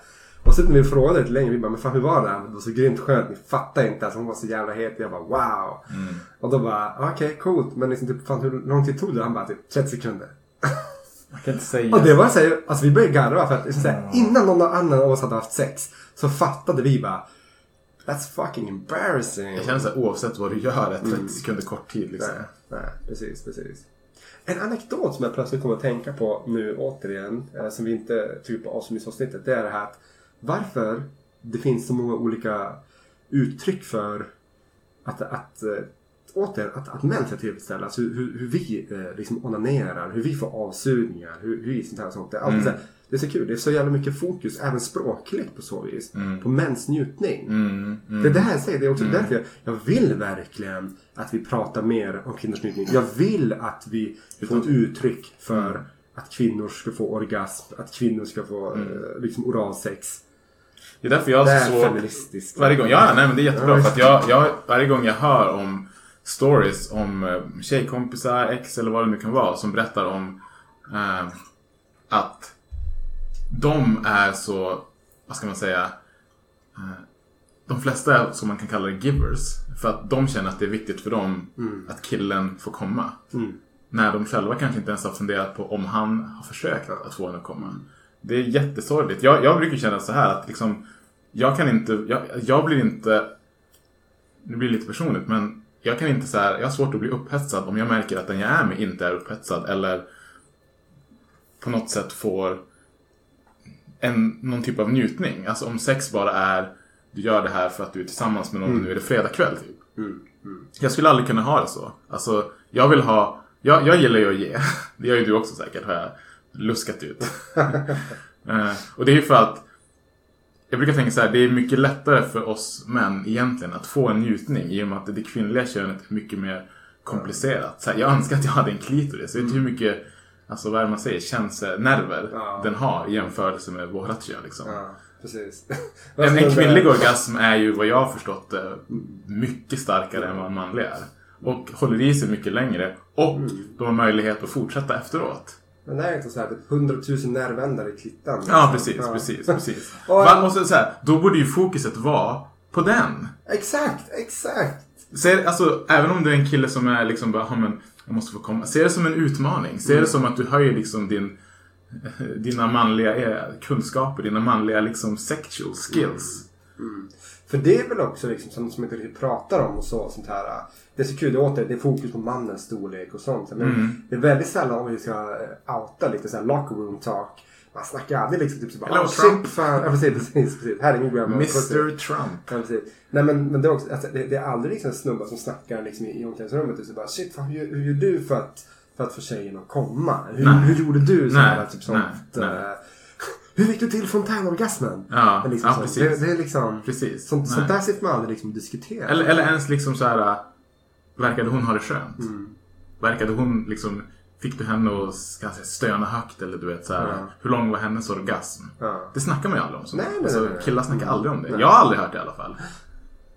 Och så när vi frågade lite längre, vi bara, men fan hur var det? Det var så grymt skönt, ni fattar inte. Alltså, hon var så jävla het. Jag bara, wow. Och då bara, okej, coolt. Men liksom, typ, fan, hur lång tid tog det? Han bara, typ 30 sekunder. <laughs> kan inte säga. Och det var så här, alltså vi började garva för att så här, innan någon annan av oss hade haft sex så fattade vi bara That's fucking embarrassing. Jag känner såhär oavsett vad du gör, är 30 sekunder kort tid liksom. Nej, nej, precis, precis. En anekdot som jag plötsligt kommer att tänka på nu återigen, eh, som vi inte tog upp på avslutningsavsnittet, det är det här att varför det finns så många olika uttryck för att, att eh, återigen, att, att män ska tillfredsställas. Hur, hur, hur vi eh, liksom onanerar, hur vi får avsugningar, hur, hur vi sånt här och sånt. Det alltid så här, det är så kul, det är så jävla mycket fokus, även språkligt på så vis, på mäns njutning. Mm, mm. Det är det här jag säger, det är också därför jag, jag vill verkligen att vi pratar mer om kvinnors njutning. Jag vill att vi får ett uttryck för att kvinnor ska få orgasm, att kvinnor ska få eh, liksom oralsex. Det är därför jag Det är så... feministiskt. Varje gång, ja nej men det är jättebra Ja, för att jag, jag, varje gång jag hör om stories om eh, tjejkompisar, ex eller vad det nu kan vara som berättar om eh, att de är så, vad ska man säga, eh, de flesta är som man kan kalla det givers. För att de känner att det är viktigt för dem att killen får komma. När de själva kanske inte ens har funderat på om han har försökt att få henne att komma. Det är jättesorgligt. Jag, jag brukar känna så här att liksom, jag kan inte, jag, jag blir inte, det blir lite personligt men jag kan inte så här, jag har svårt att bli upphetsad om jag märker att den jag är med inte är upphetsad eller på något sätt får en, någon typ av njutning. Alltså om sex bara är du gör det här för att du är tillsammans med någon nu är det fredag kväll typ. Jag skulle aldrig kunna ha det så. Alltså, jag vill ha... Jag, jag gillar ju att ge. <laughs> Det gör ju du också säkert, har jag luskat ut. <laughs> Eh, och det är ju för att... Jag brukar tänka så här, det är mycket lättare för oss män egentligen att få en njutning i och med att det kvinnliga könet är mycket mer komplicerat. Så här, jag önskar att jag hade en klitoris. Vet du hur mycket, alltså vad är det man säger, känselnerver Ja. den har i jämförelse med vårat kön liksom. Ja, precis. <laughs> En, en kvinnlig orgasm är ju vad jag har förstått det, mycket starkare än vad en manlig är. Och håller i sig mycket längre. Och de har möjlighet att fortsätta efteråt. Men det är inte så här, typ 100 000 nervändar i klittan. Ja, precis, Ja. precis, <laughs> precis. Och- så, så här, då borde ju fokuset vara på den. Exakt, exakt. Se, alltså, även om du är en kille som är liksom bara, "Ja, men jag måste få komma. Se det som en utmaning. Se det som att du höjer liksom din, <laughs> dina manliga eh, kunskaper, dina manliga liksom sexual skills. För det är väl också liksom sånt som inte riktigt pratar om och så, sånt här. Det är så kul, det är åter, det är fokus på mannens storlek och sånt. Men Mm. det är väldigt sällan om vi ska eh, outa lite såhär locker room talk. Man snackar aldrig liksom typ så bara, Hello, "Ah, Trump." fan. Ja precis, precis, precis. Här är grandma. Mr Trump. Ja, precis. Nej men, men det, är också, alltså, det, det är aldrig liksom snubbar som snackar liksom, i, i omklädningsrummet och så bara shit, fan, hur, hur gör du för att, för att få tjejen att komma? Hur, hur gjorde du? Så Nej, här, typ sånt, nej, nej. Hur fick du till fontänorgasmen? Ja, liksom ja, sånt. precis. Det, det är liksom, Precis. Sånt, sånt där sitter man aldrig liksom och diskuterar. Eller, eller ens liksom så här. Verkade hon ha det skönt? Mm. Verkade hon liksom... Fick du henne att kanske stöna högt eller du vet så här, Ja. Hur lång var hennes orgasm? Ja. Det snackar man ju aldrig om. Så. Nej, nej, alltså, nej. Killar snackar aldrig om det. Nej. Jag har aldrig hört det i alla fall.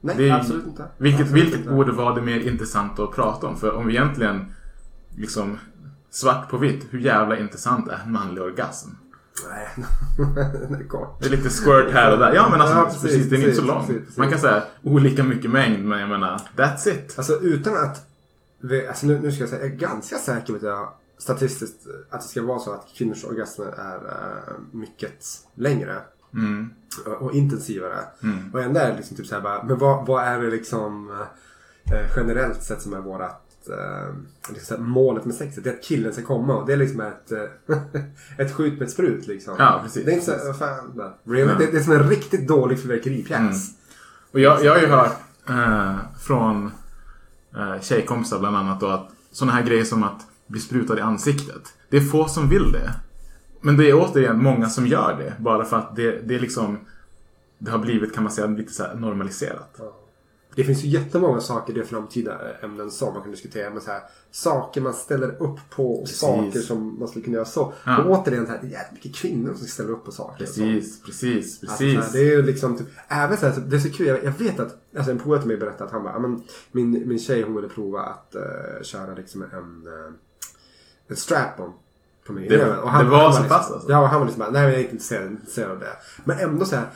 Nej, Det absolut inte. Vilket, absolut vilket inte. borde vara det mer intressanta att prata om. För om vi egentligen liksom svart på vitt, hur jävla intressant är en manlig orgasm? Nej, <laughs> det är kort. Det är lite squirt här och där. Ja men alltså Ja, precis, precis, den är inte så lång. precis, precis. Man kan säga olika mycket mängd men jag menar, that's it. Alltså utan att... Alltså, nu, nu ska jag säga, jag är ganska säker på att jag statistiskt att det ska vara så att kvinnors orgasmer är äh, mycket längre. Mm. och- och intensivare. Och ändå är det liksom typ så här bara, men vad, vad är det liksom eh, generellt sett som är vårat eh, liksom målet med sexet? Det är att killen ska komma och det är liksom ett, eh, <laughs> ett skjut med ett sprut liksom. Ja, precis, Det är inte så, vad fan, really? Ja. det, det är som en riktigt dålig fyrverkeripjäs. Mm. Och jag, jag har ju hört eh, från eh, tjejkompisar bland annat då att sådana här grejer som att bli sprutad i ansiktet. Det är få som vill det. Men det är återigen många som gör det. Bara för att det, det är liksom Det har blivit kan man säga lite så normaliserat. Det finns ju jättemånga saker i det framtida ämnen som man kan diskutera. Men så här, saker man ställer upp på och Precis. saker som man skulle kunna göra så. Ja. Och återigen, så här, det är jävligt mycket kvinnor som ställer upp på saker. så. Precis, precis, Alltså, precis. så här, det är ju liksom typ, även så här, så det är så kul. Jag, jag vet att, alltså en polare till mig berättade att han bara, "Ja, men min, min tjej hon ville prova att uh, köra liksom en, uh, en strap-on. På mig. Det- och det var så liksom, pass, alltså? Ja, och han var liksom bara, nej men jag är inte intresserad, intresserad av det. Men ändå så här,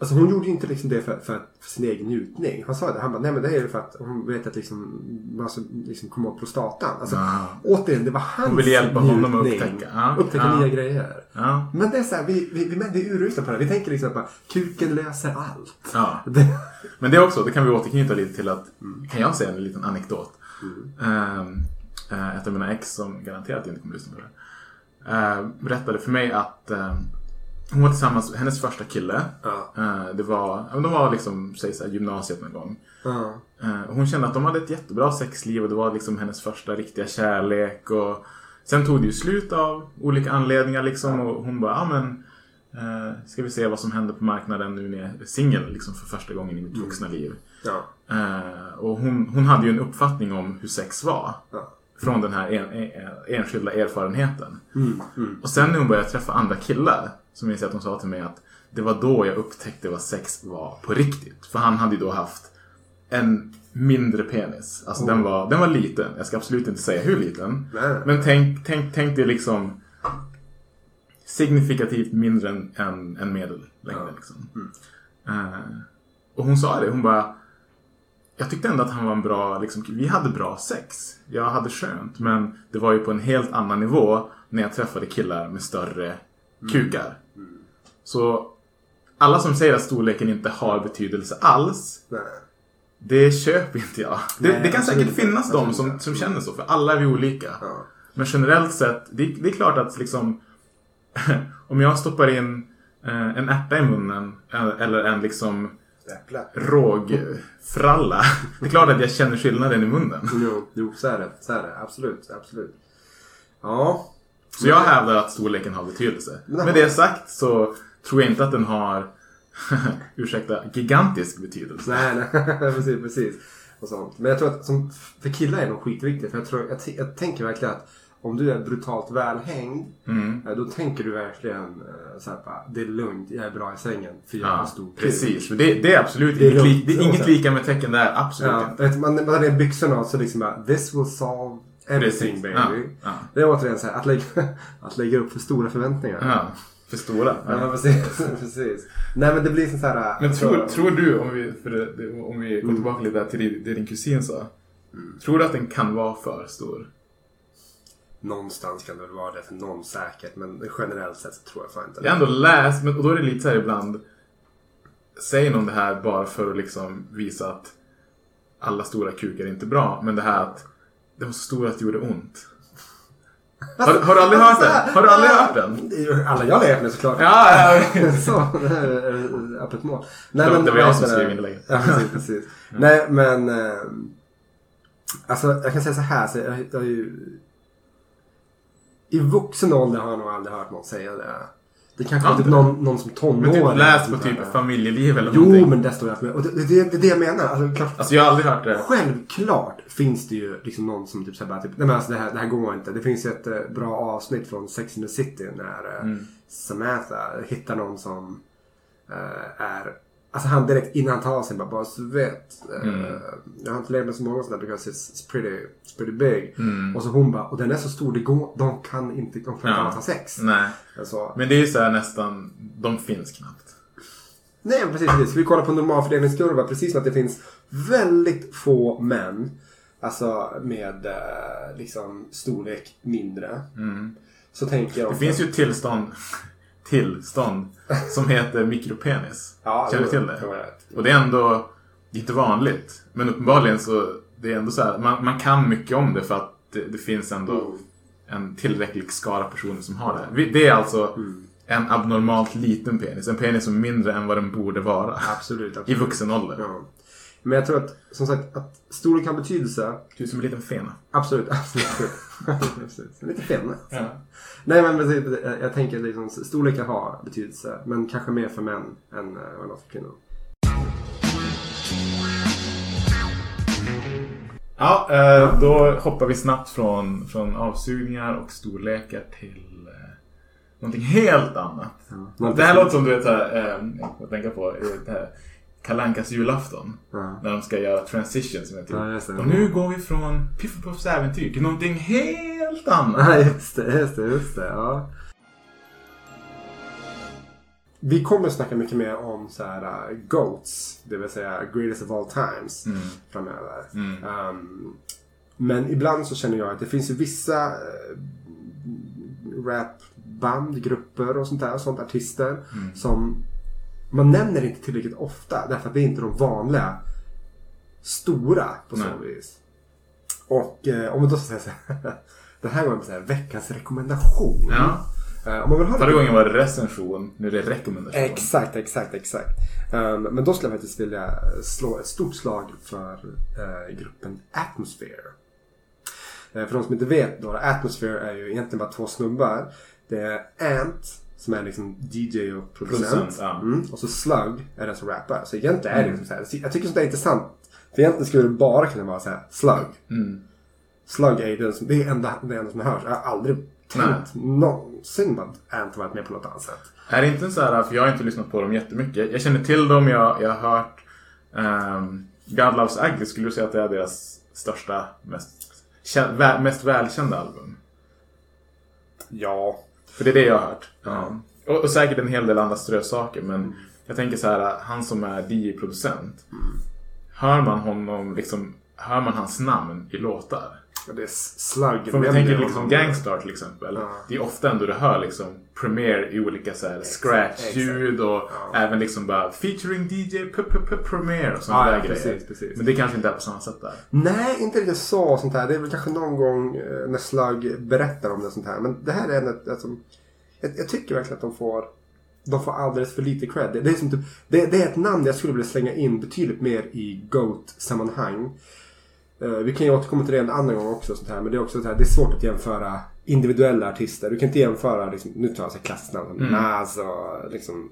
Alltså hon gjorde ju inte liksom det för, för, för sin egen njutning. Han sa det. Han bara, nej men det är ju för att hon vet att liksom, man ska liksom komma åt prostatan. Alltså, Ja. återigen, det var hans Hon ville hjälpa honom att njutning. upptäcka. Ja. Upptäcka Ja. nya grejer. Ja. Men det är så här, vi, vi, vi, är urusla på det. Vi tänker liksom att bara, kuken löser allt. ja. <laughs> Men det är också, det kan vi återknyta lite till att, kan jag säga en liten anekdot? Ehm, eh, ett av mina ex som garanterat inte kommer lyssna på det. eh, berättade för mig att eh, hon var tillsammans, hennes första kille. Ja. eh, det var, de var liksom, säg så här, gymnasiet någon gång. ja. Eh, hon kände att de hade ett jättebra sexliv och det var liksom hennes första riktiga kärlek. Och sen tog det ju slut av olika anledningar liksom och hon bara, ja men eh, ska vi se vad som händer på marknaden nu när jag är singel liksom för första gången i mitt vuxna liv. ja. Och hon, hon hade ju en uppfattning om hur sex var. Från den här en, en, enskilda erfarenheten. Mm, mm. Och sen när hon började träffa andra killar. Så minns jag att hon sa till mig att det var då jag upptäckte vad sex var på riktigt. För han hade ju då haft en mindre penis. Alltså den, var, den var liten. Jag ska absolut inte säga hur liten. Nej. Men tänk, tänk, tänk dig liksom signifikativt mindre än, än, än medellängden. Ja. Liksom. Eh, och hon sa det. Hon bara jag tyckte ändå att han var en bra, liksom, vi hade bra sex. Jag hade skönt. Men det var ju på en helt annan nivå när jag träffade killar med större kukar. Så alla som säger att storleken inte har betydelse alls. Nej. Det köper inte jag. Det, Nej, det kan säkert inte. finnas de som, som känner så. För alla är vi olika. Ja. Men generellt sett, det, det är klart att liksom <laughs> om jag stoppar in eh, en ärta i munnen eh, eller en liksom Äpple. rågfralla. <laughs> Det är klart att jag känner skillnaden i munnen. Jo, jo, så är det. Så är det. Absolut, absolut. Ja. Så jag hävdar att storleken har betydelse. Men- Med det sagt så tror jag inte att den har, <laughs> ursäkta, gigantisk betydelse. Nej, nej. <laughs> precis, precis. Och sånt. Men jag tror att som, för killar är de skitviktigt. För jag, tror, jag, jag tänker verkligen att om du är brutalt välhängd. Mm. eh, Då tänker du verkligen eh, så här, bara, det är lugnt, jag är bra i sängen. För jag har Ja, stor kuk. precis. För det, det är absolut Det är inget, li, det är inget lika med tecken där. Absolut Ja, inte. man, man hade byxorna och så liksom bara, this will solve everything Precis. baby. Ja, ja. Det är återigen så här, att lägga, <laughs> att lägga upp för stora förväntningar. Ja, för stora. Ja, Ja. precis, <laughs> precis. Nej men det blir så här. Men tror, alltså- tror du, om vi, det, det, om vi går tillbaka lite till det, det din kusin sa. Tror du att den kan vara för stor? Någonstans kan det väl vara det för någon säkert. Men generellt sett så tror jag fan inte Jag har ändå läst, men, och då är det lite så här ibland. Säger någon det här bara för att liksom visa att alla stora kukar är inte bra. Men det här att det var så stor att det gjorde ont. <laughs> Har, har du aldrig hört den? Har du aldrig hört den? Alla jag har med såklart. Ja, ja. <laughs> så, det här är öppet mål. Nej, Det var- det var jag som skrev inlägget. Ja, precis. precis. Nej, men... Eh, alltså, jag kan säga så här. Så jag, jag ju, I vuxen ålder har jag nog aldrig hört någon säga det. Det kanske var typ någon, någon som tonåring. Men typ läst på typ där. familjeliv eller Jo, någonting. men det står jag med. Och det, det, det, är det jag menar. Alltså, klart, Alltså jag har aldrig hört det. Självklart finns det ju liksom någon som typ säger typ, nej men alltså det här, det här går inte. Det finns ju ett eh, bra avsnitt från Sex and the City när eh, Mm. Samantha hittar någon som eh, är Alltså han direkt innan han tar av sig bara, bara så vet. eh, Mm. Jag har inte levt med så många sådana because it's, pretty, it's pretty big. Mm. Och så hon bara, och den är så stor, det går, de kan inte, de kan Ja. inte ha sex. Nej. Alltså, Men det är ju så här nästan, de finns knappt. Nej, precis. precis. Vi kollar på normalfördelningskurva. Precis som att det finns väldigt få män. Alltså med eh, liksom storlek mindre. Så tänker jag Det finns ju tillstånd, tillstånd som heter mikropenis. <laughs> Ja, Känner du till det? Och det är ändå, det är inte vanligt. Men uppenbarligen så, det är ändå så här, man, man kan mycket om det för att det, det finns ändå Mm. en tillräcklig skara personer som har det. Det är alltså Mm. en abnormalt liten penis. En penis som är mindre än vad den borde vara. Absolut, <laughs> I absolut. vuxen ålder. Ja. Men jag tror att, som sagt, att storlek har betydelse. Du är som en liten fena. Absolut, absolut. precis. Lite femma. Ja. Nej men precis, jag, tänker liksom storlekar har betydelse. Men kanske mer för män än eh, vad det har för kvinnor. Ja, eh, då hoppar vi snabbt från, från avsugningar och storlekar till eh, någonting helt annat. Det här låter som du vet, så här, jag tänker på det här Kalankas julafton. Ja. När de ska göra transition som heter. Ja, just det. Och nu går vi från Piff och Puffs äventyr till någonting helt annat. Ja, just det, just det, just det. Ja. vi kommer att snacka mycket mer om så här, uh, GOATs, det vill säga Greatest of All Times framöver. Um, men ibland så känner jag att det finns ju vissa uh, rapband, grupper och sånt där, sånt artister som man nämner inte tillräckligt ofta därför att det är inte de vanliga stora på så Nej. vis. Och eh, om man då ska säga så här, <laughs> det här var så här, veckans rekommendation. Ja. Eh, om man vill ha Förra gången var det recension, nu är det rekommendation. Exakt, exakt, exakt. Um, men då skulle jag faktiskt vilja slå ett stort slag för eh, gruppen Atmosphere. Eh, för de som inte vet då, Atmosphere är ju egentligen bara två snubbar. Det är Ant som är liksom DJ och producent. Producent, ja. mm, och så Slug är den som rappar. Så egentligen är det liksom så här, jag tycker sånt där är intressant. För egentligen skulle det bara kunna vara så här, Slug. Mm. Slug är den som, det är enda, det enda som hörs. Jag har aldrig tänkt någonsin att Ant varit med på något annat sätt. Är det inte så här, för jag har inte lyssnat på dem jättemycket. Jag känner till dem, jag, jag har hört um, God Loves Ugly. Skulle du säga att det är deras största, mest, mest välkända album? Ja, För det är det jag har hört. Ja. Och, och säkert en hel del andra strösaker. Men jag tänker så här, han som är DJ-producent. Hör man honom liksom, hör man hans namn i låtar? Ja, det är slug. För om vi tänker liksom Gangstar till exempel. Ja. Det är ofta ändå du hör liksom Premiere i olika så här scratch-ljud och även liksom bara featuring DJ Premiere och sådana Ja, där ja, grejer. precis, precis. Men det kanske inte är på samma sätt där. Nej, inte riktigt så sånt här. Det är väl kanske någon gång eh, när Slug berättar om det sånt här. Men det här är en alltså, jag, jag tycker verkligen att de får de får alldeles för lite cred. Det, det, är som typ, det, det är ett namn jag skulle vilja slänga in betydligt mer i GOAT-sammanhang. Eh, vi kan ju återkomma till det en annan gång också. Sånt här, men det är också så här, det är svårt att jämföra individuella artister. Du kan inte jämföra, liksom, nu tar jag så här klassiskt namn som Nas och liksom,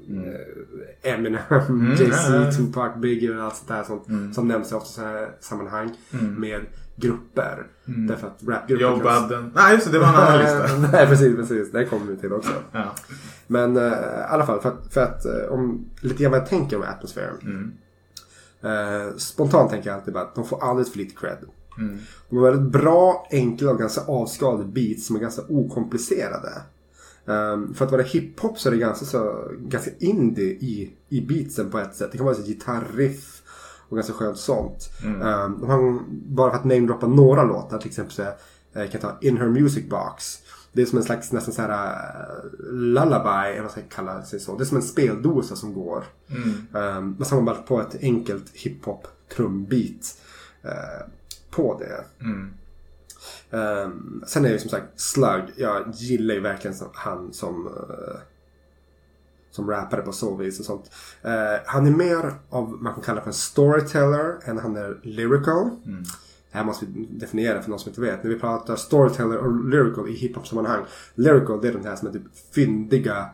eh, Eminem, <laughs> Jay-Z, ja, ja. Tupac, Biggie och allt sånt där som, som nämns i ofta så här sammanhang med grupper. Därför att rapgrupper Joe Budden. Nej just det, det var en annan <laughs> lista. Nej precis, precis. Det kommer vi till också. Ja. Men eh, i alla fall för att, för att eh, om lite grann vad jag tänker om atmosfären. Eh, spontant tänker jag alltid bara att de får alldeles för lite cred. De har väldigt bra, enkla och ganska avskalade beats som är ganska okomplicerade. Um, för att vara hiphop så är det ganska, så, ganska indie i, i beatsen på ett sätt. Det kan vara så gitarriff och ganska skönt sånt. Um, de har, bara för att namedroppa några låtar, till exempel så eh, kan jag ta In Her Music Box. Det är som en slags nästan så här uh, lullaby, eller vad ska jag kalla sig så. Det är som en speldosa som går. Um, men så har man bara på ett enkelt hiphop trumbeat uh, på det. Um, sen är det som sagt Slug. Jag gillar ju verkligen han som uh, som rappare på så vis och sånt. Uh, han är mer av man kan kalla för en storyteller än han är lyrical. Det här måste vi definiera för någon som inte vet. När vi pratar storyteller och lyrical i hiphop-sammanhang. Lyrical det är de här som är typ fyndiga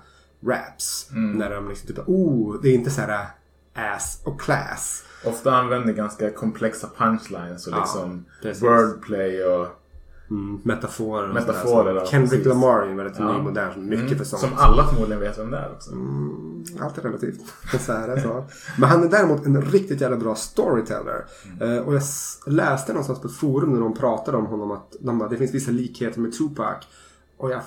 raps. När de liksom typ, oh, det är inte så här uh, ass och class. Ofta använder ganska komplexa punchlines och Ja, liksom precis. wordplay och Mm, metaforer och Metaforer, ja, Kendrick precis. Lamar är ju väldigt Ja. ny modern. Mycket för sånt. som alla förmodligen vet vem det är också. Allt är relativt. Så är det så. Men han är däremot en riktigt jävla bra storyteller. Eh, och jag läste någonstans på ett forum när de pratade om honom att de bara, det finns vissa likheter med Tupac. Och jag,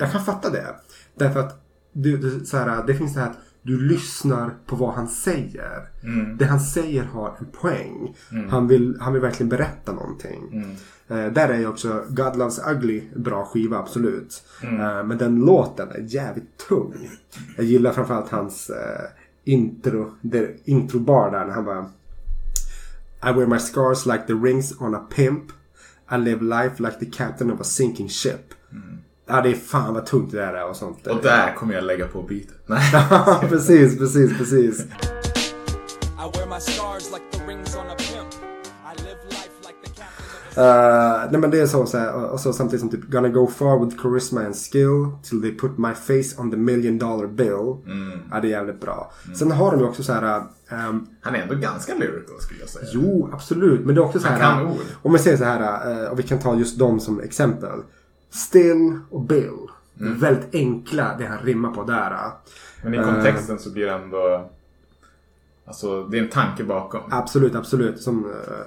jag kan fatta det. Därför att du, du, så här, det finns det här att du lyssnar på vad han säger. Det han säger har en poäng. Han, vill, han vill verkligen berätta någonting. Eh, där är ju också God Loves Ugly bra skiva, absolut. Eh, men den låten är jävligt tung. Jag gillar framförallt hans eh, intro, det introbar där när han bara I wear my scars like the rings on a pimp. I live life like the captain of a sinking ship. Ja, det är fan vad tungt det där är och sånt. Och där kommer jag lägga på beatet. <laughs> Nej. Ja, precis, precis, precis. I wear my scars like the rings on a pimp. Uh, nej men det är så, så här, och så samtidigt som typ Gonna go far with charisma and skill till they put my face on the million dollar bill. Ja, det är jävligt bra. Sen har de ju också så här. ehm, Han är ändå ganska lyrical skulle jag säga. jo, absolut. Men det är också så Han här. kan ord. Om vi säger så här, eh, och vi kan ta just dem som exempel. Still och Bill. Mm. väldigt enkla det han rimmar på där. eh. Men i kontexten så blir det ändå... Alltså det är en tanke bakom. Absolut, absolut. Som, eh, eh,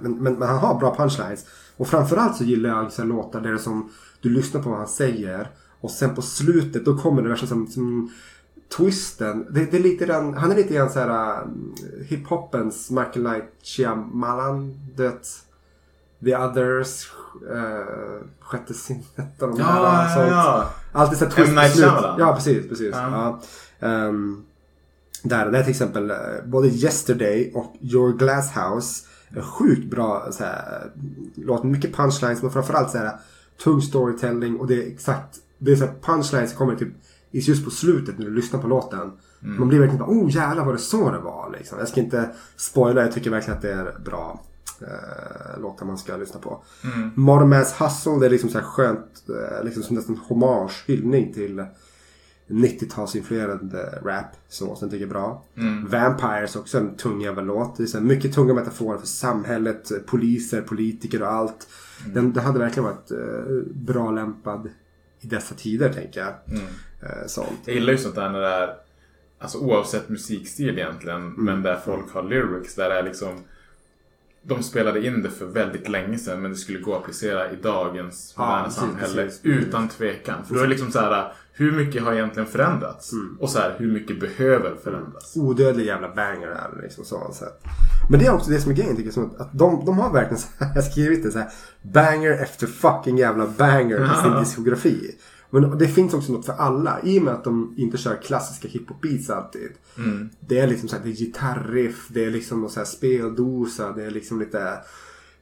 men, men, men han har bra punchlines. Och framförallt så gillar jag här låtar där det som du lyssnar på vad han säger. Och sen på slutet då kommer det värsta som, som twisten. Det, det är lite grann, han är lite grann så här um, hiphopens Michael Knight Shyamalan. Du vet, The Others, uh, Sjätte sinnet och de Ja, här. ja, ja. Alltid så här M. twist på slut. Shyamalan. Ja, precis. precis. Ja. Ehm, där, där till exempel eh, både Yesterday och Your Glass House. Sjukt bra så här, låt. Mycket punchlines men framförallt så här, tung storytelling och det är exakt. Det är så här, punchlines kommer typ just på slutet när du lyssnar på låten. Man blir verkligen bara oh jävlar var det så det var liksom. Jag ska inte spoila, jag tycker verkligen att det är bra eh, låtar man ska lyssna på. Mm. Modern Mass Hustle det är liksom så här skönt, eh, liksom som nästan hommage, hyllning till 90-talsinfluerad eh, rap som jag tycker är bra. Vampires också en tung jävla låt. Det är så mycket tunga metaforer för samhället, poliser, politiker och allt. Den, den hade verkligen varit eh, bra lämpad i dessa tider tänker jag. Eh, sånt. Jag gillar ju sånt där när det är Alltså oavsett musikstil egentligen Mm. Men där folk har lyrics Där det är liksom De spelade in det för väldigt länge sedan Men det skulle gå att applicera i dagens Ja, moderna precis, samhälle precis. Utan tvekan För då är det liksom så här Hur mycket har egentligen förändrats? Mm. Och så här Hur mycket behöver förändras? odödlig jävla banger är det liksom så. så. Men det är också det som är grejen tycker jag. Att de, de har verkligen så här, jag <laughs> skrivit det så här. Banger efter fucking jävla banger i sin diskografi. Men det finns också något för alla. I och med att de inte kör klassiska hiphop beats alltid. Det är liksom så här, det är gitarriff, det är liksom någon så här speldosa, det är liksom lite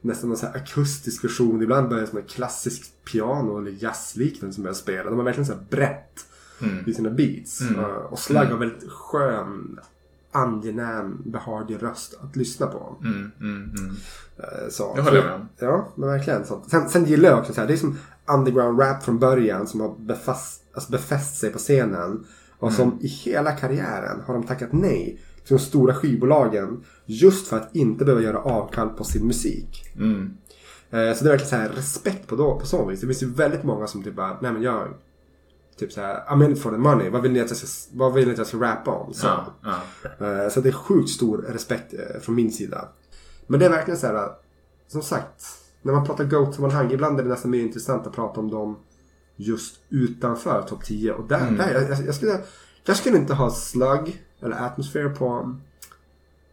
nästan någon så här akustisk version. Ibland börjar det som en klassisk piano eller jazzliknande som börjar spela. De har verkligen så här brett i sina beats. Uh, Och Slug har väldigt skön, angenäm, behaglig röst att lyssna på. Mm, mm, mm. Uh, Så. Jag håller med om. Ja, men verkligen. sånt. Sen, sen gillar jag också så här, det är som underground rap från början som har befast, alltså befäst sig på scenen. Och som i hela karriären har de tackat nej till de stora skivbolagen. Just för att inte behöva göra avkall på sin musik. Mm. Eh, Så det är verkligen så här respekt på, då, på så vis. Det finns ju väldigt många som typ bara, nej men jag Typ så här, I'm in for the money. Vad vill ni att jag ska, vad vill ni att jag ska rappa om? Så, Ja, ja. Eh, så det är sjukt stor respekt eh, från min sida. Men det är verkligen så här, eh, som sagt. När man pratar GOAT-sammanhang, ibland är det nästan mer intressant att prata om dem just utanför topp 10. Och där, där jag, jag, jag, skulle, jag skulle inte ha slug eller atmosphere på...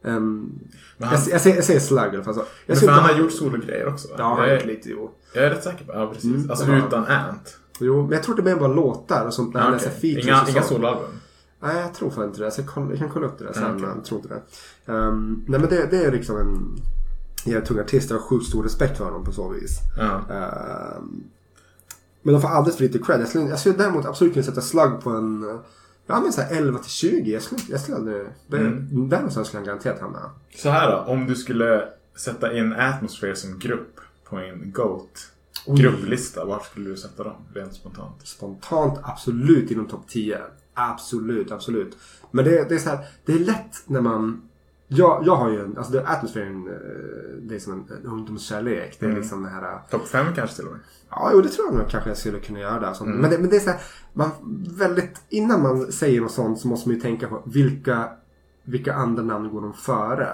Um, Men han- jag, jag, säger, jag säger slug i alla fall. Så. Jag Men för han inte har ha- gjort sologrejer också va? Ja, han har jag, gjort lite jo. jag är rätt säker på Ja precis. Mm, alltså han. utan Ant. Jo, men jag tror det mer bara låtar och sånt när han Ja, okej. features Inga, och inga soloalbum. Nej, jag tror fan inte det. Jag, ska kolla, jag kan kolla upp det där sen. Ja, okej. jag tror inte det. Um, nej, men det, det är liksom en jävligt tung artist. Jag har sjukt stor respekt för honom på så vis. Ja. Um, men de får alldeles för lite cred. Jag skulle, jag skulle däremot absolut kunna sätta slug på en... Ja men såhär 11 till 20. Jag skulle, jag skulle aldrig... Mm. Där någonstans skulle han garanterat hamna. Så här då, om du skulle sätta in Atmosphere som grupp på en GOAT grupplista, vart skulle du sätta dem rent spontant? Spontant absolut inom topp 10. Absolut, absolut. Men det, det är så här, det är lätt när man... Jag, jag har ju en, alltså atmosfären, eh, det är som en, ungdomskärlek. Det är liksom det här... Topp 5 kanske till och med? Ja, jo, det tror jag nog kanske jag skulle kunna göra. Där. Mm. Men, det, men det är så här, man väldigt, innan man säger något sånt så måste man ju tänka på vilka, vilka andra namn går de före.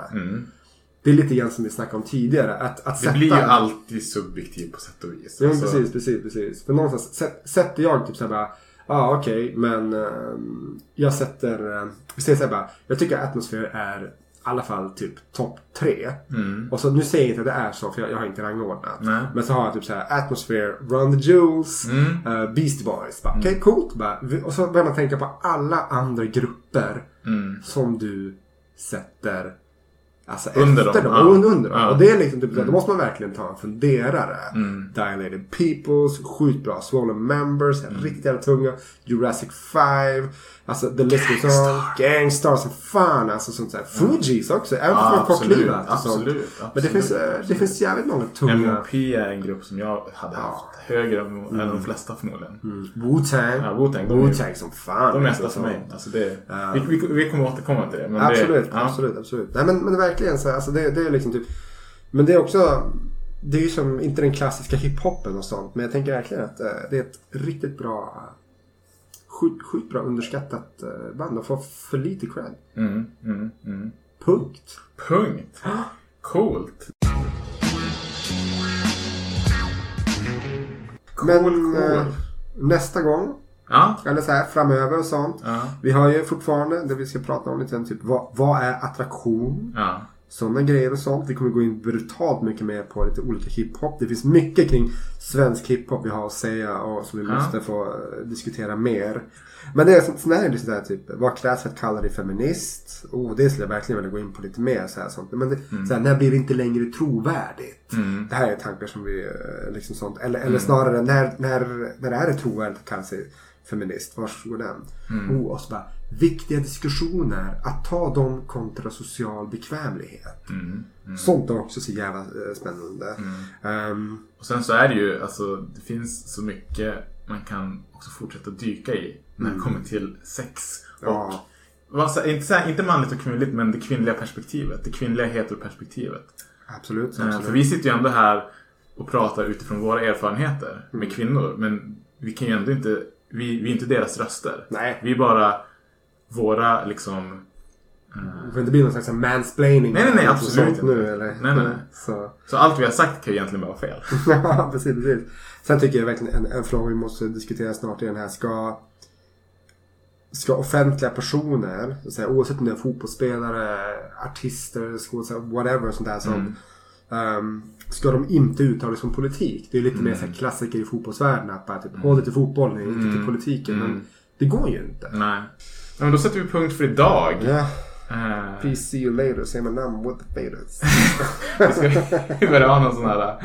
Det är lite grann som vi snackade om tidigare. Att, att Mm. Det sätta... blir ju alltid subjektivt på sätt och vis. Jo, Alltså, precis, precis, precis. För någonstans sä- sätter jag typ såhär bara, ja ah, okej, men ehm, jag sätter, uh, vi säger såhär bara, jag tycker Atmosphere är i alla fall typ topp tre. Och så nu säger jag inte att det är så för jag, jag har inte rangordnat. Nej. Men så har jag typ såhär Atmosphere, Run the Jewels, uh, Beastie Boys. Bara, Okej, coolt. Bara, och så börjar man tänka på alla andra grupper som du sätter Alltså Under efter dem, dem. ja. und- Under dem. Ja. Och det är liksom typ, då måste man verkligen ta en funderare. Dilated Peoples, sjukt bra. Swollen Members, riktigt jävla tunga. Jurassic 5. Alltså The On. Gangstar som fan. Alltså sånt där. Fugees också. Även Ja, fast de har absolut, kortlivat. och absolut, Men det absolut. finns, eh, det finns jävligt många tunga. MOP är en grupp som jag hade haft högre än än de flesta förmodligen. Wu-Tang. Ja, Wu-Tang, Wu-Tang som fan. De nästa alltså. för mig. Alltså det, vi, vi, vi kommer återkomma till det. Men Absolut, det, ja. absolut, absolut. Nej men, men verkligen så, alltså det, det är liksom typ. Men det är också. Det är ju som, inte den klassiska hiphopen och sånt. Men jag tänker verkligen att eh, det är ett riktigt bra. Sjukt, sjukt bra underskattat eh, band. De får för lite cred. Mm, mm, mm. Punkt. Punkt. Coolt. men cool. eh, nästa gång. Ja. Eller så här framöver och sånt. Ja. Vi har ju fortfarande det vi ska prata om lite grann, typ vad, vad är attraktion? Ja. Sådana grejer och sånt. Vi kommer gå in brutalt mycket mer på lite olika hiphop. Det finns mycket kring svensk hiphop vi har att säga och som vi Ja. måste få eh, diskutera mer. Men det är som- sen är det sådär typ, vad krävs för att kalla dig feminist? Oh, det skulle jag verkligen vilja gå in på lite mer. Så här, sånt. Men det, Mm. så här, när blir det inte längre trovärdigt? Det här är tankar som vi, eh, liksom sånt. Eller, Mm. eller snarare, när, när, när är det trovärdigt att kalla sig feminist? Var går den? Mm. Oh, och så bara, viktiga diskussioner. Att ta dem kontra social bekvämlighet. Mm. Sånt är också så jävla eh, spännande. Ehm, Och sen så är det ju, alltså det finns så mycket man kan också fortsätta dyka i när det kommer till sex. Och Ja. vad så- inte, så här, inte manligt och kvinnligt men det kvinnliga perspektivet. Det kvinnliga heteroperspektivet. absolut. Eh, absolut. För vi sitter ju ändå här och pratar utifrån våra erfarenheter Mm. med kvinnor. Men vi kan ju ändå inte, vi, vi är inte deras röster. Nej. Vi är bara våra liksom Det får inte bli någon slags mansplaining. Nej, nej, nej, absolut sånt inte. Nu, eller? Nej, nej, nej. Så. Så allt vi har sagt kan ju egentligen vara fel. <laughs> Ja, precis, precis. Sen tycker jag verkligen en, en fråga vi måste diskutera snart i den här. Ska, ska offentliga personer, så att säga, oavsett om det är fotbollsspelare, artister, skådespelare, whatever sånt där som ehm, Ska de inte uttala sig om politik? Det är lite mer så här klassiker i fotbollsvärlden. Att bara typ, håll dig till fotbollen, inte till politiken. Men det går ju inte. Nej. Ja, men då sätter vi punkt för idag. Ja. Eh, Peace, see you later. Säger man namn with the faders. <laughs> vi ska börja ha någon sån här,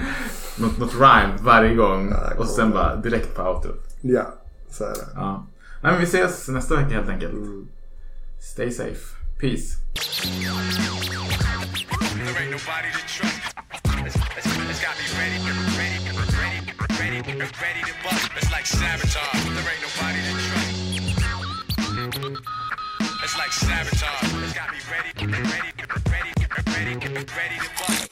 något, något rhyme varje gång. Och sen bara direkt på outrot. ja, så är det. Ja. Nej men vi ses nästa vecka helt enkelt. Stay safe. Peace. There ain't nobody to trust. It's like sabotage. It's got me ready, ready, ready, ready, ready to bust.